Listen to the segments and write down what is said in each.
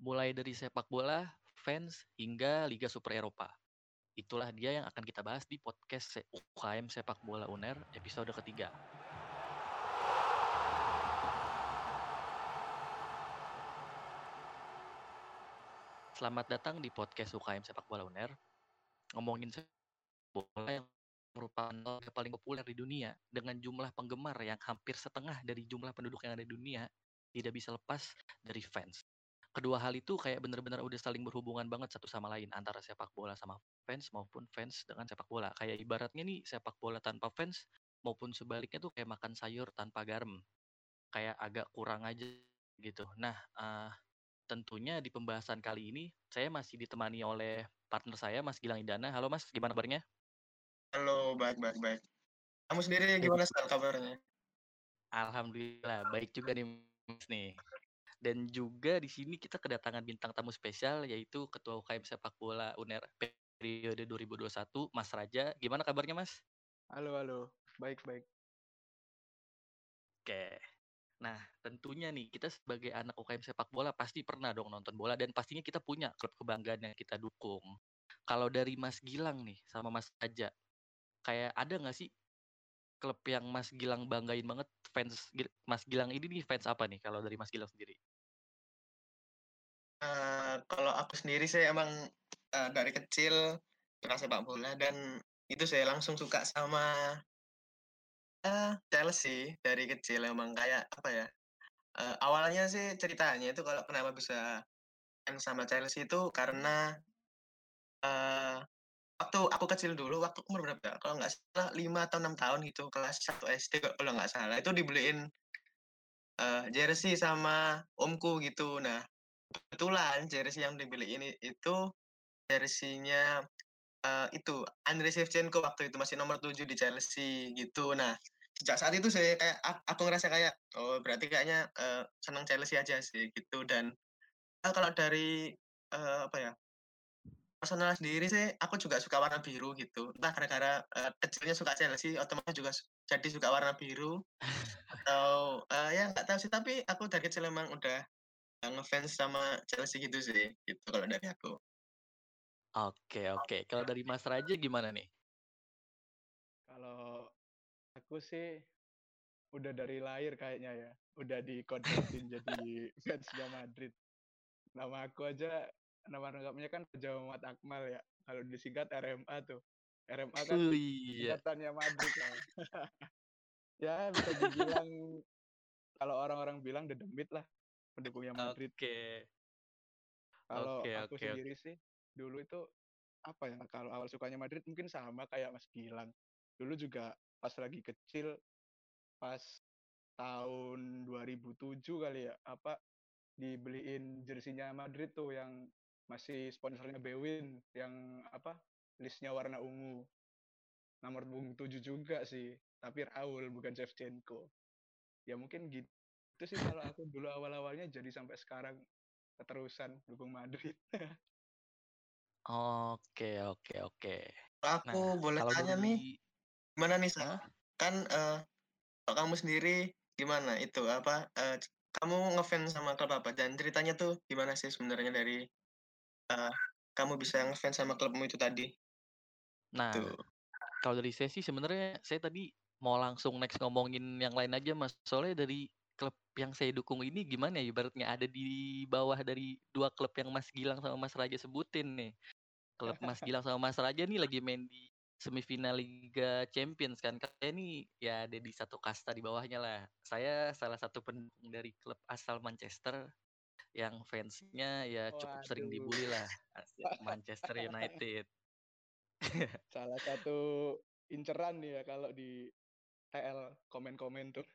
mulai dari sepak bola, fans, hingga Liga Super Eropa. Itulah dia yang akan kita bahas di podcast UKM Sepak Bola UNER episode ketiga. Selamat datang di podcast UKM Sepak Bola UNER. Ngomongin sepak bola yang merupakan yang paling populer di dunia dengan jumlah penggemar yang hampir setengah dari jumlah penduduk yang ada di dunia tidak bisa lepas dari fans. Kedua hal itu kayak bener-bener udah saling berhubungan banget satu sama lain antara sepak bola sama fans maupun fans dengan sepak bola. Kayak ibaratnya nih sepak bola tanpa fans maupun sebaliknya tuh kayak makan sayur tanpa garam. Kayak agak kurang aja gitu. Nah, uh, tentunya di pembahasan kali ini saya masih ditemani oleh partner saya Mas Gilang Idana. Halo Mas, gimana kabarnya? Halo, baik baik baik. Kamu sendiri gimana sih kabarnya? Alhamdulillah, baik juga nih Mas nih. Dan juga di sini kita kedatangan bintang tamu spesial yaitu Ketua UKM Sepak Bola UNER periode 2021, Mas Raja. Gimana kabarnya, Mas? Halo, halo. Baik, baik. Oke. Nah, tentunya nih kita sebagai anak UKM sepak bola pasti pernah dong nonton bola dan pastinya kita punya klub kebanggaan yang kita dukung. Kalau dari Mas Gilang nih sama Mas Raja, kayak ada nggak sih klub yang Mas Gilang banggain banget fans Mas Gilang ini nih fans apa nih kalau dari Mas Gilang sendiri? Uh, kalau aku sendiri saya emang uh, dari kecil suka sepak bola dan itu saya langsung suka sama uh, Chelsea dari kecil emang kayak apa ya uh, awalnya sih ceritanya itu kalau kenapa bisa fans sama Chelsea itu karena uh, waktu aku kecil dulu, waktu umur berapa ya, kalau nggak salah lima atau enam tahun gitu, kelas 1 SD kalau nggak salah, itu dibeliin uh, jersey sama omku gitu. Nah, kebetulan jersey yang dibeli ini itu jersey-nya uh, itu Andrei Shevchenko waktu itu masih nomor 7 di Chelsea gitu. Nah, sejak saat itu saya kayak aku ngerasa kayak oh berarti kayaknya uh, senang Chelsea aja sih gitu dan uh, kalau dari uh, apa ya personal sendiri sih aku juga suka warna biru gitu entah gara-gara uh, kecilnya suka Chelsea otomatis juga jadi suka warna biru atau uh, ya nggak tahu sih tapi aku dari kecil emang udah ngefans sama Chelsea gitu sih gitu kalau dari aku oke oke kalau dari Mas Raja gimana nih kalau aku sih udah dari lahir kayaknya ya udah dikodratin jadi fansnya Madrid nama aku aja nama lengkapnya kan Raja Muhammad Akmal ya. Kalau disingkat RMA tuh. RMA kan oh, iya. singkatannya Madrid ya. ya bisa dibilang kalau orang-orang bilang The Demit lah pendukungnya Madrid. Oke. Okay. Kalau okay, aku okay, sendiri okay. sih dulu itu apa ya kalau awal sukanya Madrid mungkin sama kayak Mas Gilang. Dulu juga pas lagi kecil pas tahun 2007 kali ya apa dibeliin jersinya Madrid tuh yang masih sponsornya Bewin yang apa listnya warna ungu nomor punggung tujuh juga sih tapi Raul bukan Shevchenko ya mungkin gitu sih kalau aku dulu awal-awalnya jadi sampai sekarang keterusan dukung Madrid oke oke oke aku nah, boleh tanya nih gimana nih Sa? kan uh, kalau kamu sendiri gimana itu apa uh, kamu ngefans sama klub apa dan ceritanya tuh gimana sih sebenarnya dari uh, kamu bisa ngefans sama klubmu itu tadi? Nah, Tuh. kalau dari saya sih sebenarnya saya tadi mau langsung next ngomongin yang lain aja mas. Soalnya dari klub yang saya dukung ini gimana ya ibaratnya ada di bawah dari dua klub yang Mas Gilang sama Mas Raja sebutin nih. Klub Mas Gilang sama Mas Raja nih lagi main di semifinal Liga Champions kan. Kayak ini ya ada di satu kasta di bawahnya lah. Saya salah satu pendukung dari klub asal Manchester yang fansnya ya cukup Waduh. sering dibully lah Manchester United. Salah satu inceran nih ya kalau di TL komen-komen tuh.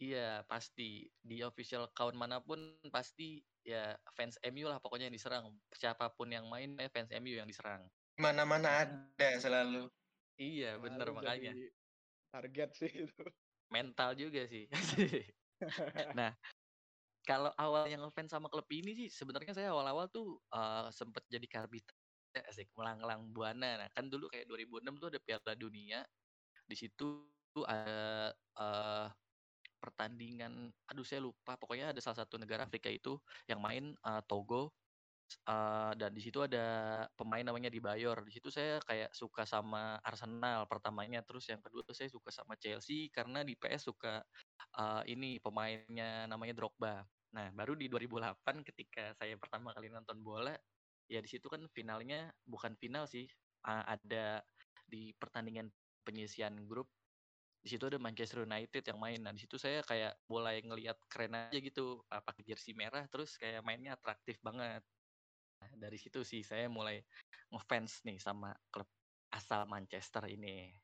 Iya pasti di official account mana pun pasti ya fans MU lah pokoknya yang diserang siapa pun yang main eh fans MU yang diserang. Mana-mana ada selalu. Iya bener makanya. Target sih itu. Mental juga sih. nah kalau awal yang ngefans sama klub ini sih sebenarnya saya awal-awal tuh uh, sempet jadi karbit asik melanglang buana. Nah, kan dulu kayak 2006 tuh ada Piala Dunia. Di situ tuh ada uh, pertandingan aduh saya lupa pokoknya ada salah satu negara Afrika itu yang main uh, Togo uh, dan di situ ada pemain namanya Dibayor. Di situ saya kayak suka sama Arsenal pertamanya, terus yang kedua saya suka sama Chelsea karena di PS suka uh, ini pemainnya namanya Drogba. Nah, baru di 2008 ketika saya pertama kali nonton bola, ya di situ kan finalnya bukan final sih, uh, ada di pertandingan penyisian grup di situ ada Manchester United yang main. Nah, di situ saya kayak mulai ngelihat keren aja gitu, pakai jersey merah terus kayak mainnya atraktif banget. Nah, dari situ sih saya mulai ngefans nih sama klub asal Manchester ini.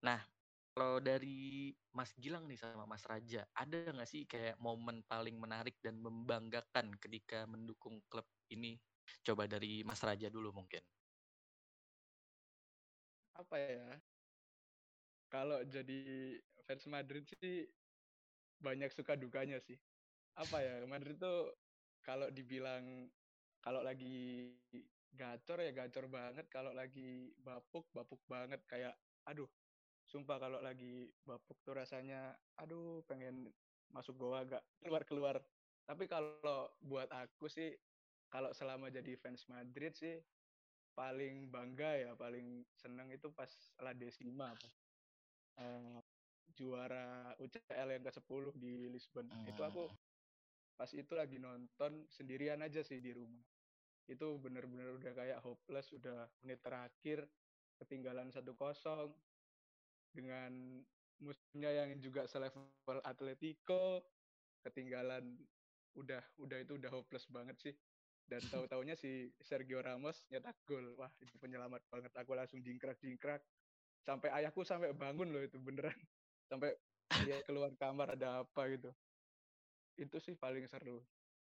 Nah, kalau dari Mas Gilang nih sama Mas Raja, ada nggak sih kayak momen paling menarik dan membanggakan ketika mendukung klub ini? Coba dari Mas Raja dulu mungkin. Apa ya? Kalau jadi fans Madrid sih banyak suka dukanya sih. Apa ya, Madrid tuh kalau dibilang kalau lagi gacor ya gacor banget, kalau lagi bapuk bapuk banget kayak aduh, sumpah kalau lagi bapuk tuh rasanya aduh pengen masuk goa gak keluar-keluar. Tapi kalau buat aku sih kalau selama jadi fans Madrid sih paling bangga ya, paling seneng itu pas La Decima uh, juara UCL yang ke-10 di Lisbon. Hmm. Itu aku hmm. pas itu lagi nonton sendirian aja sih di rumah. Itu bener-bener udah kayak hopeless, udah menit terakhir ketinggalan satu kosong dengan musuhnya yang juga selevel Atletico ketinggalan udah udah itu udah hopeless banget sih dan tahu-taunya si Sergio Ramos nyetak gol wah itu penyelamat banget aku langsung jingkrak jingkrak sampai ayahku sampai bangun loh itu beneran. Sampai dia keluar kamar ada apa gitu. Itu sih paling seru.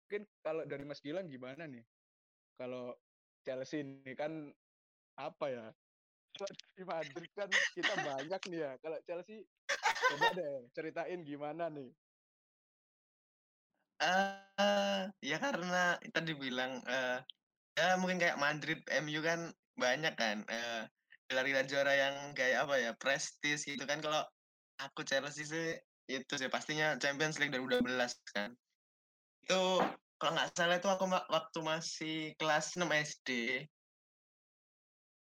Mungkin kalau dari Mas Gilang gimana nih? Kalau Chelsea ini kan apa ya? Di Madrid kan kita banyak nih ya. Kalau Chelsea coba deh ceritain gimana nih? Uh, ya karena tadi bilang uh, ya mungkin kayak Madrid MU kan banyak kan. Uh, gelar-gelar juara yang kayak apa ya prestis gitu kan. Kalau aku Chelsea sih itu sih pastinya Champions League 2012 kan. Itu kalau nggak salah itu aku waktu masih kelas 6 SD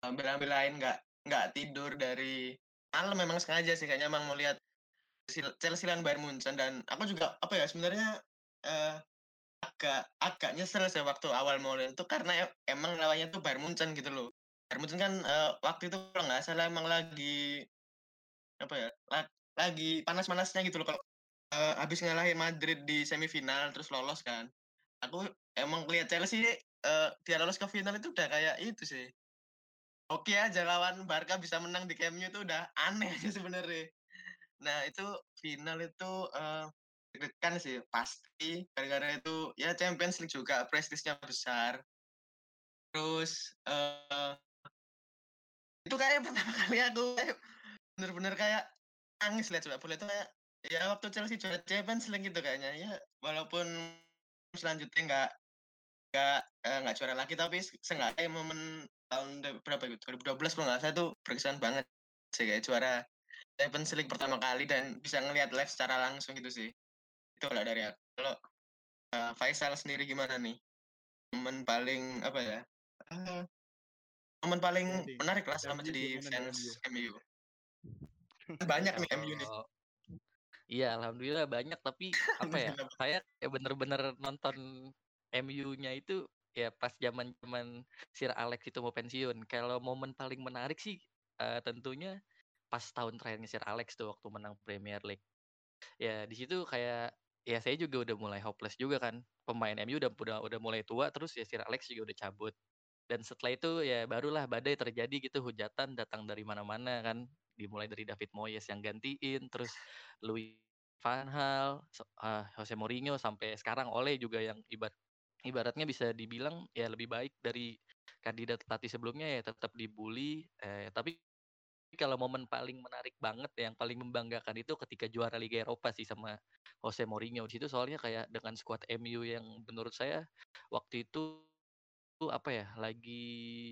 ambil-ambil lain nggak nggak tidur dari malam memang sengaja sih kayaknya emang mau lihat Chelsea lawan Bayern Munchen. Dan aku juga apa ya sebenarnya eh, agak agak nyesel sih waktu awal mau lihat itu karena emang lawannya tuh Bayern Munchen gitu loh Hermutin kan uh, waktu itu kalau nggak salah emang lagi apa ya lagi panas-panasnya gitu loh kalau uh, habis ngalahin Madrid di semifinal terus lolos kan. Aku emang lihat Chelsea uh, dia lolos ke final itu udah kayak itu sih. Oke aja lawan Barca bisa menang di Camp Nou itu udah aneh aja sebenarnya. Nah itu final itu uh, sih pasti gara-gara itu ya Champions League juga prestisnya besar. Terus uh, itu kayak pertama kali aku bener-bener kayak nangis lihat sepak bola itu kayak ya waktu Chelsea juara Champions League gitu kayaknya. Ya walaupun selanjutnya nggak nggak eh, nggak juara lagi tapi seenggaknya momen tahun berapa itu? 2012 kalau nggak saya tuh berkesan banget sih kayak juara Champions League pertama kali dan bisa ngelihat live secara langsung gitu sih. Itu lah dari aku. Kalau uh, Faisal sendiri gimana nih? Momen paling apa ya uh, momen paling jadi, menarik lah selama jadi fans MU. Banyak nih MU nih. Iya, alhamdulillah banyak tapi apa ya? saya ya bener-bener nonton MU-nya itu ya pas zaman-zaman Sir Alex itu mau pensiun. Kalau momen paling menarik sih uh, tentunya pas tahun terakhirnya Sir Alex tuh waktu menang Premier League. Ya di situ kayak ya saya juga udah mulai hopeless juga kan. Pemain MU udah udah udah mulai tua terus ya Sir Alex juga udah cabut dan setelah itu ya barulah badai terjadi gitu hujatan datang dari mana-mana kan. Dimulai dari David Moyes yang gantiin terus Louis Van Gaal, uh, Jose Mourinho sampai sekarang Ole juga yang ibarat ibaratnya bisa dibilang ya lebih baik dari kandidat pelatih sebelumnya ya tetap dibully eh, tapi kalau momen paling menarik banget yang paling membanggakan itu ketika juara Liga Eropa sih sama Jose Mourinho. Di situ soalnya kayak dengan skuad MU yang menurut saya waktu itu apa ya, lagi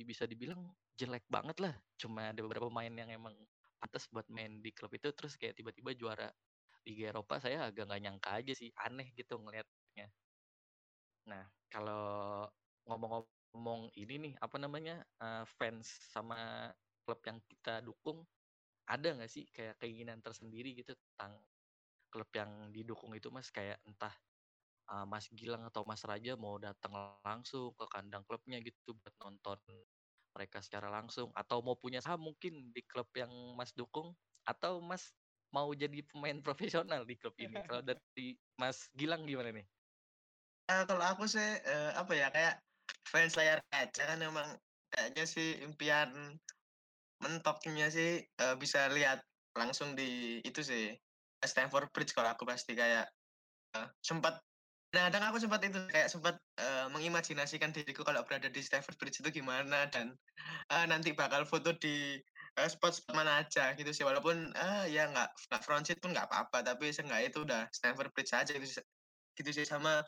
bisa dibilang jelek banget lah. Cuma ada beberapa pemain yang emang pantas buat main di klub itu, terus kayak tiba-tiba juara Liga Eropa saya agak nggak nyangka aja sih, aneh gitu ngelihatnya. Nah, kalau ngomong-ngomong ini nih, apa namanya, uh, fans sama klub yang kita dukung, ada nggak sih kayak keinginan tersendiri gitu tentang klub yang didukung itu Mas? Kayak entah uh, Mas Gilang atau Mas Raja mau datang langsung ke kandang klubnya gitu buat nonton mereka secara langsung atau mau punya saham mungkin di klub yang Mas dukung atau Mas mau jadi pemain profesional di klub ini. Kalau dari Mas Gilang gimana nih? Uh, kalau aku sih uh, apa ya kayak fans layar kaca kan emang kayaknya sih impian mentoknya sih uh, bisa lihat langsung di itu sih Stanford Bridge kalau aku pasti kayak uh, sempat Nah, kadang aku sempat itu kayak sempat uh, mengimajinasikan diriku kalau berada di Stamford Bridge itu gimana dan uh, nanti bakal foto di uh, spot-spot mana aja gitu sih walaupun uh, ya nggak nggak front seat pun nggak apa-apa tapi seenggaknya itu udah Stamford Bridge aja gitu gitu sih sama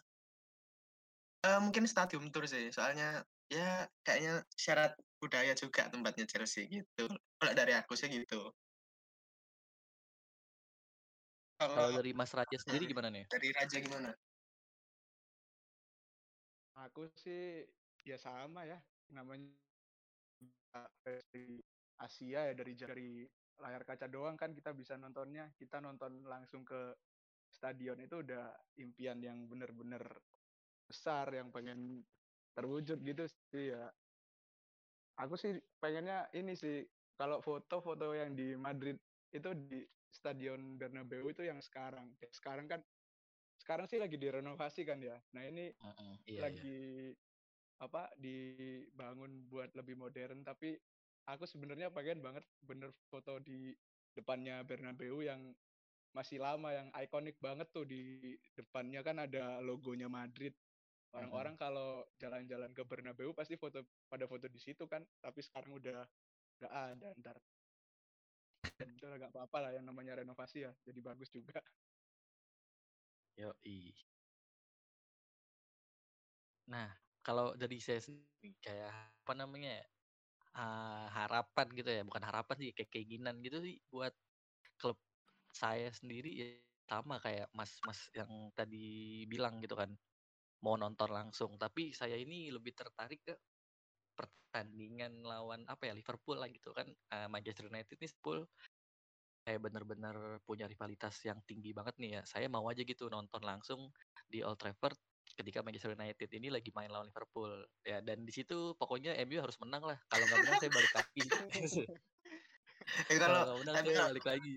uh, mungkin stadium tour sih soalnya ya kayaknya syarat budaya juga tempatnya Chelsea gitu kalau dari aku sih gitu kalau dari Mas Raja sendiri gimana nih? Dari Raja gimana? Aku sih ya sama ya, namanya Asia ya dari dari layar kaca doang kan kita bisa nontonnya. Kita nonton langsung ke stadion itu udah impian yang bener-bener besar yang pengen terwujud gitu sih ya. Aku sih pengennya ini sih kalau foto-foto yang di Madrid itu di Stadion Bernabeu itu yang sekarang. Sekarang kan sekarang sih lagi direnovasi kan ya. Nah ini uh -uh, iya, lagi iya. apa dibangun buat lebih modern tapi aku sebenarnya pengen banget bener foto di depannya Bernabeu yang masih lama yang ikonik banget tuh di depannya kan ada logonya Madrid. Orang-orang uh -huh. kalau jalan-jalan ke Bernabeu pasti foto pada foto di situ kan, tapi sekarang udah nggak ada ntar. Udah nggak apa-apa lah yang namanya renovasi ya, jadi bagus juga. Yoi. Nah, kalau dari saya sendiri kayak apa namanya ya, uh, harapan gitu ya, bukan harapan sih, kayak keinginan gitu sih buat klub saya sendiri ya sama kayak Mas-mas yang tadi bilang gitu kan, mau nonton langsung. Tapi saya ini lebih tertarik ke pertandingan lawan apa ya Liverpool lah gitu kan, uh, Manchester United ini Liverpool kayak bener-bener punya rivalitas yang tinggi banget nih ya. Saya mau aja gitu nonton langsung di Old Trafford ketika Manchester United ini lagi main lawan Liverpool. Ya dan di situ pokoknya MU harus menang lah. Kalau nggak menang saya balik lagi. Ya, kalau nggak menang saya balik lagi.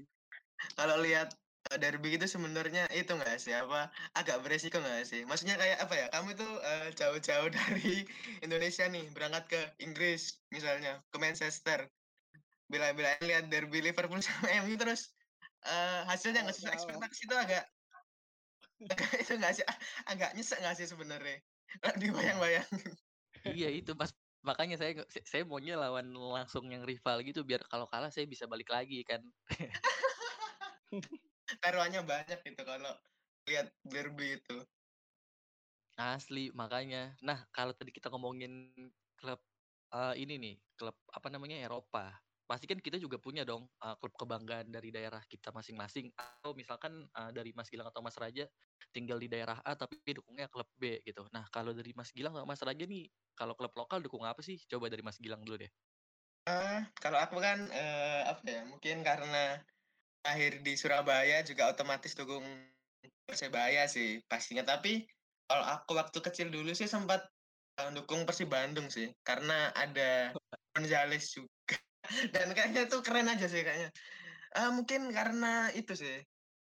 kalau lihat eh, derby itu sebenarnya itu nggak sih? Apa agak beresiko nggak sih? Maksudnya kayak apa ya? Kamu itu uh, jauh-jauh dari Indonesia nih berangkat ke Inggris misalnya ke Manchester bila-bila lihat derby Liverpool sama MU terus uh, hasilnya nggak sesuai ekspektasi itu agak itu nggak sih agak nyesek nggak sih sebenarnya? Dibayang-bayang. Iya itu pas makanya saya saya maunya lawan langsung yang rival gitu biar kalau kalah saya bisa balik lagi kan. Taruhannya banyak gitu kalau lihat derby itu. Asli makanya. Nah kalau tadi kita ngomongin klub uh, ini nih klub apa namanya Eropa pasti kan kita juga punya dong uh, klub kebanggaan dari daerah kita masing-masing atau misalkan uh, dari Mas Gilang atau Mas Raja tinggal di daerah A tapi dukungnya klub B gitu. Nah kalau dari Mas Gilang atau Mas Raja nih kalau klub lokal dukung apa sih? Coba dari Mas Gilang dulu deh. Uh, kalau aku kan uh, apa ya mungkin karena lahir di Surabaya juga otomatis dukung Persebaya sih pastinya. Tapi kalau aku waktu kecil dulu sih sempat uh, dukung Persib Bandung sih karena ada Gonzales juga dan kayaknya itu keren aja sih kayaknya. Uh, mungkin karena itu sih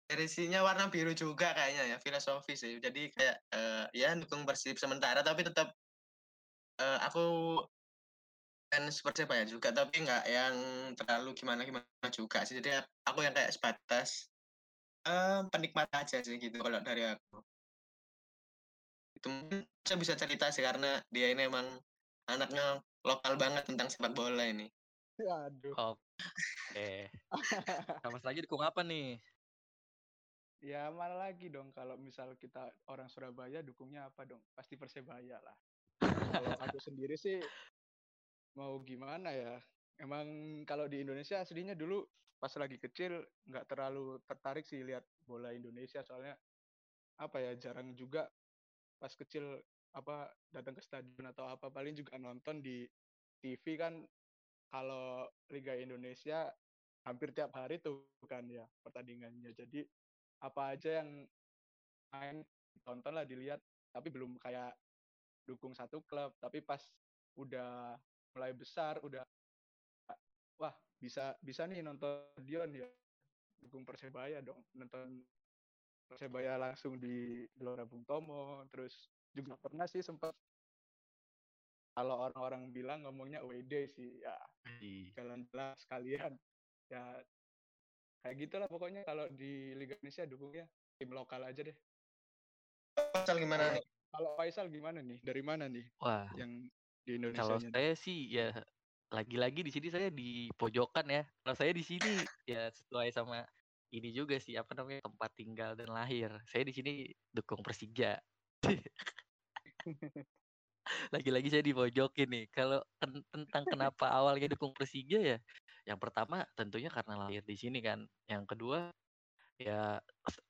jersinya warna biru juga kayaknya ya filosofi sih. Jadi kayak uh, ya dukung persib sementara tapi tetap uh, aku kan seperti apa ya juga tapi nggak yang terlalu gimana gimana juga sih. Jadi aku yang kayak sebatas uh, penikmat aja sih gitu kalau dari aku. Itu bisa cerita sih karena dia ini emang anaknya lokal banget tentang sepak bola ini Aduh. Oke. Sama lagi dukung apa nih? Ya mana lagi dong kalau misal kita orang Surabaya dukungnya apa dong? Pasti Persebaya lah. kalau aku sendiri sih mau gimana ya? emang kalau di Indonesia aslinya dulu pas lagi kecil nggak terlalu tertarik sih lihat bola Indonesia soalnya apa ya jarang juga pas kecil apa datang ke stadion atau apa paling juga nonton di TV kan kalau Liga Indonesia hampir tiap hari tuh kan ya pertandingannya. Jadi apa aja yang main tonton lah dilihat. Tapi belum kayak dukung satu klub. Tapi pas udah mulai besar udah wah bisa bisa nih nonton Dion ya. Dukung Persebaya dong. Nonton Persebaya langsung di Gelora Bung Tomo. Terus juga pernah sih sempat kalau orang-orang bilang ngomongnya WD sih ya jalan-jalan sekalian ya kayak gitulah pokoknya kalau di Liga Indonesia dukungnya tim lokal aja deh Faisal gimana nih? Kalau Faisal gimana nih? Dari mana nih? Wah, yang di Indonesia. Kalau saya sih ya lagi-lagi di sini saya di pojokan ya. Kalau saya di sini ya sesuai sama ini juga sih apa namanya tempat tinggal dan lahir. Saya di sini dukung Persija. lagi-lagi saya di pojokin nih. Kalau tentang kenapa awalnya dukung Persija ya, yang pertama tentunya karena lahir di sini kan. Yang kedua ya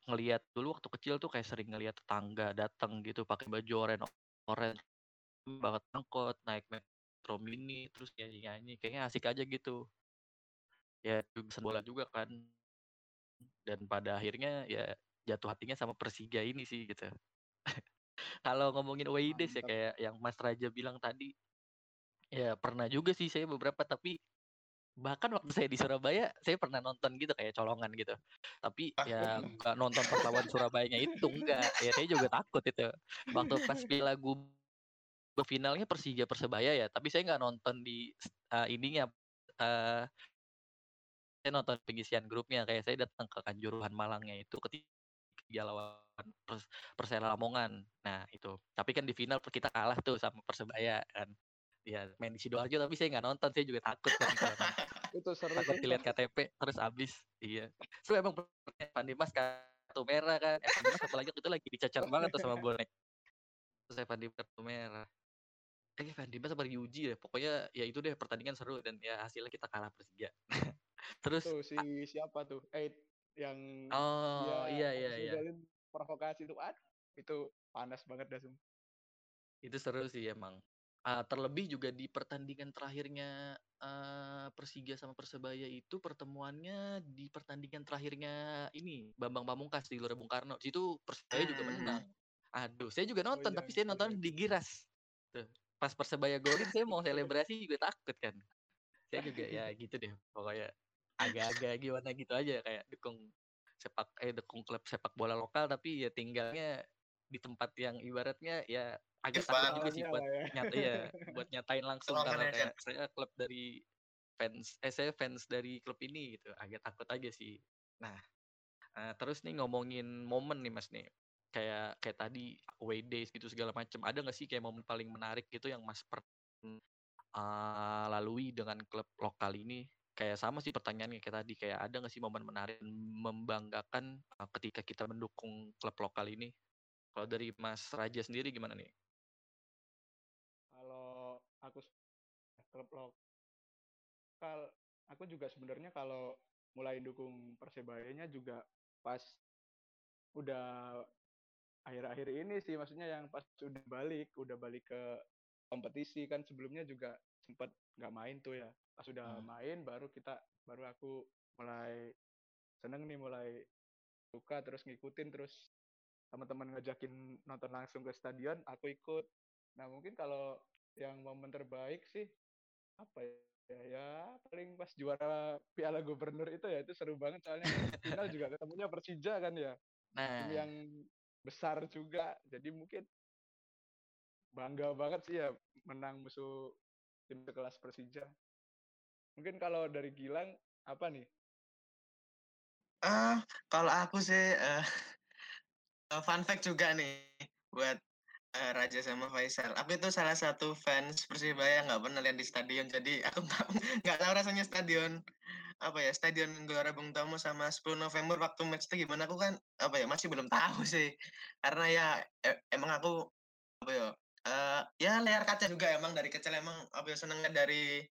ngelihat dulu waktu kecil tuh kayak sering ngelihat tetangga datang gitu pakai baju oranye oranye banget angkot naik metro mini terus nyanyi nyanyi kayaknya asik aja gitu ya bisa bola juga kan dan pada akhirnya ya jatuh hatinya sama Persija ini sih gitu kalau ngomongin away days ya kayak yang Mas Raja bilang tadi ya pernah juga sih saya beberapa tapi bahkan waktu saya di Surabaya saya pernah nonton gitu kayak colongan gitu. Tapi ah, ya nggak nonton pas lawan Surabayanya itu enggak ya saya juga takut itu. Waktu pas Piala finalnya Persija Persebaya ya tapi saya nggak nonton di uh, ininya uh, saya nonton pengisian grupnya kayak saya datang ke Kanjuruhan Malangnya itu ketika lawan Pers Persela Lamongan. Nah itu. Tapi kan di final kita kalah tuh sama Persebaya kan. Ya main di sidoarjo tapi saya nggak nonton saya juga takut kan itu seru takut dilihat KTP terus habis. Iya. So emang Evan Dimas kartu merah kan. Evan Dimas apalagi itu lagi dicacar banget tuh sama bonek. Terus Evan Dimas kartu merah. Eh Evan Dimas apa diuji ya pokoknya ya itu deh pertandingan seru dan ya hasilnya kita kalah Persija. Terus tuh si siapa tuh? Eh yang oh iya iya iya provokasi tuh aduh itu panas banget dah itu seru sih emang Uh, terlebih juga di pertandingan terakhirnya uh, Persija sama Persebaya itu pertemuannya di pertandingan terakhirnya ini Bambang Pamungkas di Gelora Bung Karno. Situ Persebaya juga menang. Hmm. Aduh, saya juga oh nonton oh, iya, tapi saya nonton di Giras. Tuh. Pas Persebaya golin saya mau selebrasi juga takut kan. Saya juga ya gitu deh pokoknya agak-agak gimana gitu aja kayak dukung sepak eh dukung klub sepak bola lokal tapi ya tinggalnya di tempat yang ibaratnya ya agak takut juga sih buat ya. nyata ya buat nyatain langsung kalau kayak saya klub dari fans eh saya fans dari klub ini gitu agak takut aja sih. Nah uh, terus nih ngomongin momen nih mas nih. Kayak kayak tadi away days gitu segala macam ada nggak sih kayak momen paling menarik gitu yang mas per uh, lalui dengan klub lokal ini kayak sama sih pertanyaannya kayak tadi kayak ada nggak sih momen menarik membanggakan uh, ketika kita mendukung klub lokal ini? Kalau dari Mas Raja sendiri gimana nih? Aku klub lokal aku juga sebenarnya kalau mulai dukung persebayanya juga pas udah akhir-akhir ini sih maksudnya yang pas udah balik udah balik ke kompetisi kan sebelumnya juga sempat nggak main tuh ya pas udah hmm. main baru kita baru aku mulai seneng nih mulai suka terus ngikutin terus teman-teman ngajakin nonton langsung ke stadion aku ikut nah mungkin kalau yang momen terbaik sih apa ya ya paling pas juara Piala Gubernur itu ya itu seru banget soalnya final juga ketemunya Persija kan ya nah. yang besar juga jadi mungkin bangga banget sih ya menang musuh tim kelas Persija. Mungkin kalau dari Gilang apa nih? Uh, kalau aku sih uh, fun fact juga nih buat uh, Raja sama Faisal. Aku itu salah satu fans Persibaya nggak pernah lihat di stadion, jadi aku nggak tahu rasanya stadion apa ya stadion Gelora Bung Tomo sama 10 November waktu match itu gimana. Aku kan apa ya masih belum tahu sih. Karena ya e emang aku apa ya ya layar kaca juga emang dari kecil emang apa ya senengnya dari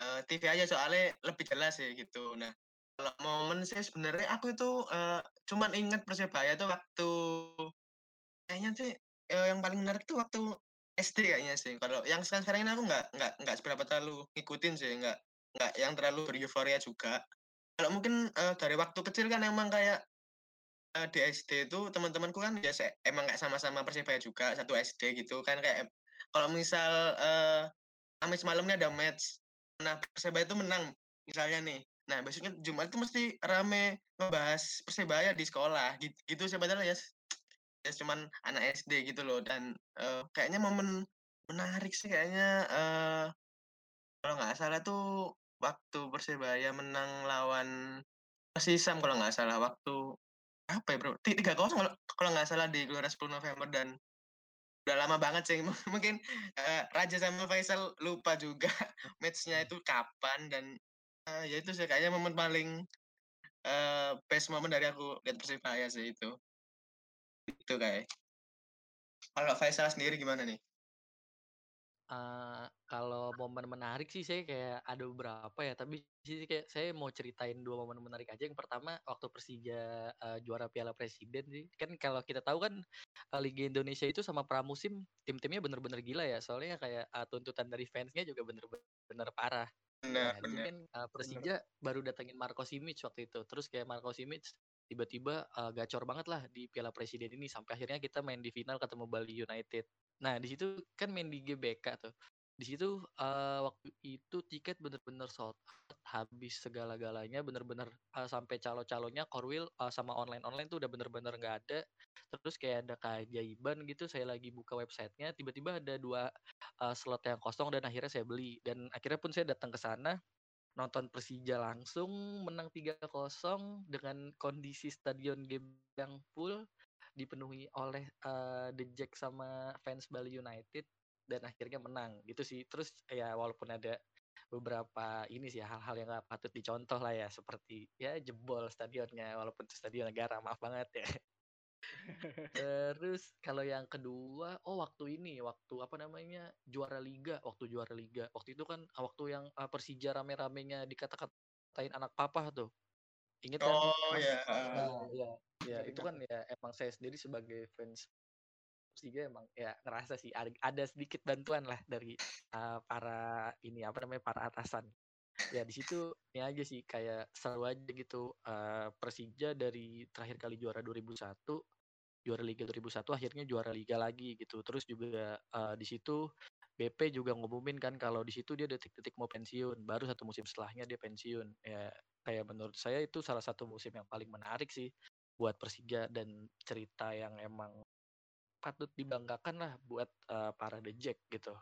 uh, TV aja soalnya lebih jelas sih gitu. Nah, kalau momen sih sebenarnya aku itu uh, cuman inget Persebaya tuh waktu kayaknya sih uh, yang paling menarik tuh waktu SD kayaknya sih. Kalau yang sekarang-sekarang ini aku nggak nggak nggak seberapa terlalu ngikutin sih, nggak nggak yang terlalu bereuforia juga. Kalau mungkin uh, dari waktu kecil kan emang kayak di SD itu teman-temanku kan ya emang kayak sama-sama Persebaya juga satu SD gitu kan kayak kalau misal uh, Kamis malamnya ada match, nah Persebaya itu menang misalnya nih, nah besoknya Jumat itu mesti rame ngebahas Persebaya di sekolah gitu, gitu sebenarnya ya ya cuman anak SD gitu loh. Dan uh, kayaknya momen menarik sih kayaknya uh, kalau nggak salah tuh waktu Persebaya menang lawan Persisam kalau nggak salah waktu apa ya bro? Tiga kosong kalau kalau nggak salah di Gelora 10 November dan udah lama banget sih mungkin uh, Raja sama Faisal lupa juga matchnya itu kapan dan uh, ya itu sih kayaknya momen paling uh, best moment dari aku lihat Persibaya sih itu. Itu kayak. Kalau Faisal sendiri gimana nih Uh, kalau momen menarik sih saya kayak ada beberapa ya, tapi sih kayak saya mau ceritain dua momen menarik aja. Yang pertama waktu Persija uh, juara Piala Presiden sih. Kan kalau kita tahu kan uh, Liga Indonesia itu sama pramusim tim-timnya bener-bener gila ya. Soalnya kayak uh, tuntutan dari fansnya juga bener-bener parah. Benar, nah, benar. kan uh, Persija bener. baru datengin Marco Simic waktu itu. Terus kayak Marco Simic tiba-tiba uh, gacor banget lah di Piala Presiden ini sampai akhirnya kita main di final ketemu Bali United. Nah, di situ kan main di GBK tuh. Di situ uh, waktu itu tiket bener-bener sold out, habis segala-galanya bener-bener uh, sampai calo-calonya Korwil uh, sama online-online tuh udah bener-bener nggak ada. Terus kayak ada keajaiban gitu, saya lagi buka websitenya, tiba-tiba ada dua uh, slot yang kosong dan akhirnya saya beli. Dan akhirnya pun saya datang ke sana, nonton Persija langsung menang 3-0 dengan kondisi stadion yang full dipenuhi oleh uh, The Jack sama fans Bali United dan akhirnya menang gitu sih terus ya walaupun ada beberapa ini sih hal-hal yang gak patut dicontoh lah ya seperti ya jebol stadionnya walaupun itu stadion negara maaf banget ya Terus kalau yang kedua, oh waktu ini, waktu apa namanya juara liga, waktu juara liga, waktu itu kan waktu yang uh, Persija rame-ramenya dikata-katain anak papa tuh. Ingat kan? Oh ya. Nah, ya, ya itu kan ya emang saya sendiri sebagai fans Persija emang ya ngerasa sih ada, ada sedikit bantuan lah dari uh, para ini apa namanya para atasan. Ya di situ ini aja sih kayak seru aja gitu uh, Persija dari terakhir kali juara 2001 juara Liga 2001 akhirnya juara Liga lagi gitu. Terus juga uh, di situ BP juga ngumumin kan kalau di situ dia detik-detik mau pensiun, baru satu musim setelahnya dia pensiun. Ya kayak menurut saya itu salah satu musim yang paling menarik sih buat Persija dan cerita yang emang patut dibanggakan lah buat uh, para The Jack gitu.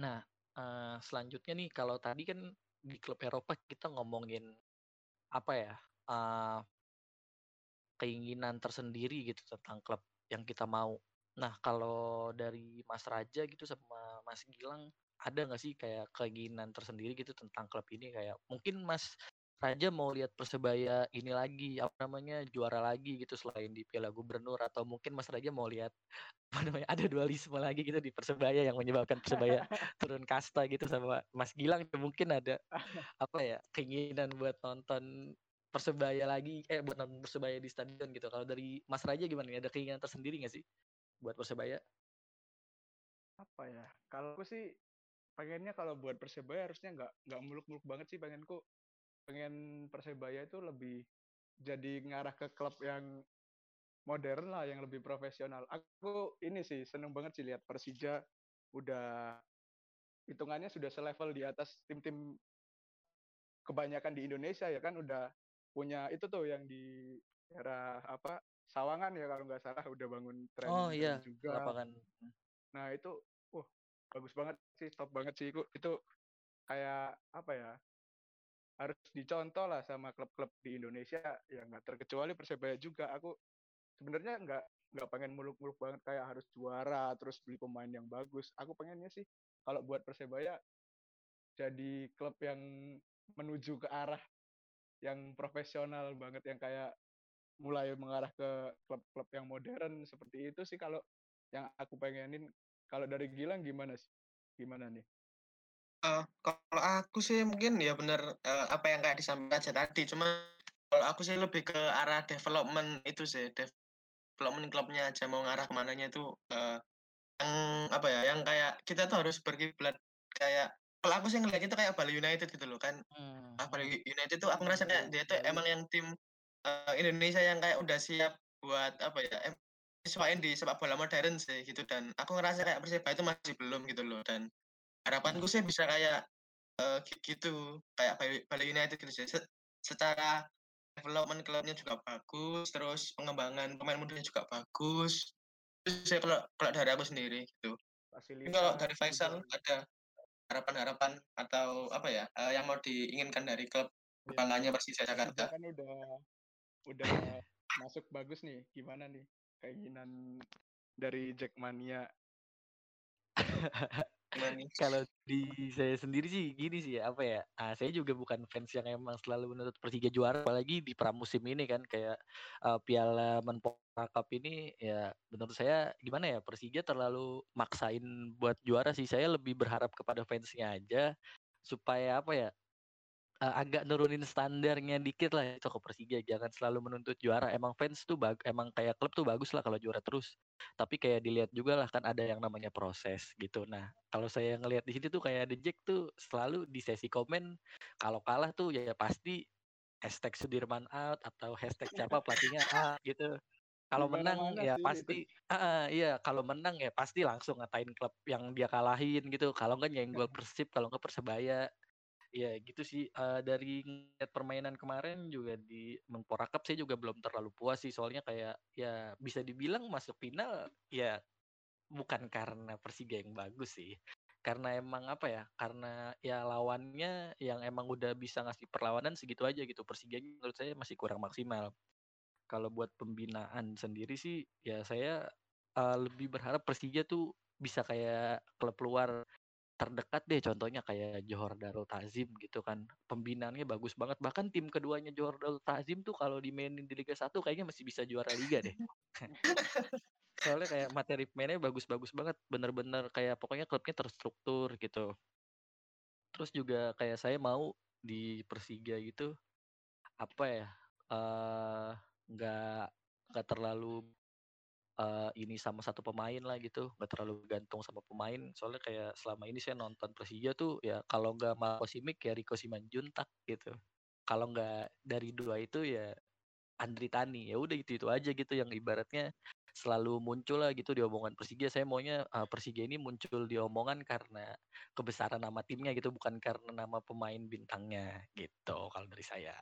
Nah, uh, selanjutnya nih kalau tadi kan di klub Eropa kita ngomongin apa ya? Uh, keinginan tersendiri gitu tentang klub yang kita mau. Nah, kalau dari Mas Raja gitu sama Mas Gilang, ada nggak sih kayak keinginan tersendiri gitu tentang klub ini? Kayak mungkin Mas Raja mau lihat Persebaya ini lagi, apa namanya, juara lagi gitu selain di Piala Gubernur atau mungkin Mas Raja mau lihat apa namanya, ada dualisme lagi gitu di Persebaya yang menyebabkan Persebaya turun kasta gitu sama Mas Gilang mungkin ada apa ya, keinginan buat nonton Persebaya lagi eh buat nonton Persebaya di stadion gitu. Kalau dari Mas Raja gimana nih? Ada keinginan tersendiri nggak sih? Buat Persebaya? Apa ya? Kalau aku sih pengennya kalau buat Persebaya harusnya nggak nggak muluk-muluk banget sih pengenku. Pengen Persebaya itu lebih jadi ngarah ke klub yang modern lah, yang lebih profesional. Aku ini sih seneng banget sih lihat Persija udah hitungannya sudah selevel di atas tim-tim kebanyakan di Indonesia ya kan udah punya itu tuh yang di era apa Sawangan ya kalau nggak salah udah bangun tren oh, iya. juga. Lapangan. Nah itu, wah bagus banget sih, top banget sih itu. Itu kayak apa ya? Harus dicontoh lah sama klub-klub di Indonesia yang nggak terkecuali Persebaya juga. Aku sebenarnya nggak nggak pengen muluk-muluk banget kayak harus juara terus beli pemain yang bagus. Aku pengennya sih kalau buat Persebaya jadi klub yang menuju ke arah yang profesional banget yang kayak mulai mengarah ke klub-klub yang modern seperti itu sih kalau yang aku pengenin kalau dari Gilang gimana sih gimana nih Uh, kalau aku sih mungkin ya bener uh, apa yang kayak disampaikan aja tadi, cuma kalau aku sih lebih ke arah development itu sih, development klubnya aja mau ngarah ke mananya itu uh, yang apa ya, yang kayak kita tuh harus berkiblat kayak kalau aku sih ngeliat itu kayak Bali United gitu loh kan. Hmm. Ah, Bali hmm. United tuh aku ngerasa kayak dia tuh emang yang tim uh, Indonesia yang kayak udah siap buat apa ya, sesuaiin di sepak bola modern sih gitu. Dan aku ngerasa kayak Persibaya itu masih belum gitu loh. Dan harapanku sih bisa kayak uh, gitu kayak Bali United gitu sih. Secara development klubnya juga bagus terus pengembangan pemain mudanya juga bagus. Terus saya kalau kalau dari aku sendiri gitu. Kalau dari Faisal ada harapan-harapan atau apa ya uh, yang mau diinginkan dari klub iya. kebanggaannya Persija Jakarta? Kan udah udah masuk bagus nih gimana nih keinginan dari Jackmania kalau di saya sendiri sih gini sih ya, apa ya, ah, saya juga bukan fans yang emang selalu menuntut Persija juara, apalagi di pramusim ini kan kayak, uh, Piala Menpora Cup ini ya menurut saya gimana ya, Persija terlalu maksain buat juara sih. Saya lebih berharap kepada fansnya aja, supaya apa ya uh, agak nurunin standarnya dikit lah itu ke Persija. Jangan selalu menuntut juara. Emang fans tuh bag emang kayak klub tuh bagus lah kalau juara terus. Tapi kayak dilihat juga lah kan ada yang namanya proses gitu. Nah kalau saya ngelihat di sini tuh kayak The Jack tuh selalu di sesi komen kalau kalah tuh ya, ya pasti hashtag Sudirman out atau hashtag siapa pelatihnya ah gitu. Kalau menang ya pasti ah, iya kalau menang ya pasti langsung ngatain klub yang dia kalahin gitu. Kalau enggak nyenggol Persib kalau enggak Persebaya ya gitu sih. Uh, dari ngeliat permainan kemarin juga di Menpora Cup saya juga belum terlalu puas sih. Soalnya kayak ya bisa dibilang masuk final ya bukan karena Persija yang bagus sih. Karena emang apa ya karena ya lawannya yang emang udah bisa ngasih perlawanan segitu aja gitu. Persija menurut saya masih kurang maksimal. Kalau buat pembinaan sendiri sih ya saya uh, lebih berharap Persija tuh bisa kayak klub luar terdekat deh contohnya kayak Johor Darul Tazim gitu kan pembinaannya bagus banget. Bahkan tim keduanya Johor Darul Tazim tuh kalau dimainin di Liga 1 kayaknya masih bisa juara liga deh. Soalnya kayak materi pemainnya bagus-bagus banget bener-bener kayak pokoknya klubnya terstruktur gitu. Terus juga kayak saya mau di Persija gitu apa ya eh, nggak uh, nggak terlalu uh, ini sama satu pemain lah gitu nggak terlalu gantung sama pemain. Soalnya kayak selama ini saya nonton Persija tuh ya kalau nggak Marco Simic ya Rico Simanjuntak gitu. Kalau nggak dari dua itu ya Andri Tani. Ya udah itu itu aja gitu yang ibaratnya selalu muncul lah gitu di omongan Persija. Saya maunya uh, Persija ini muncul di omongan karena kebesaran nama timnya gitu bukan karena nama pemain bintangnya gitu kalau dari saya.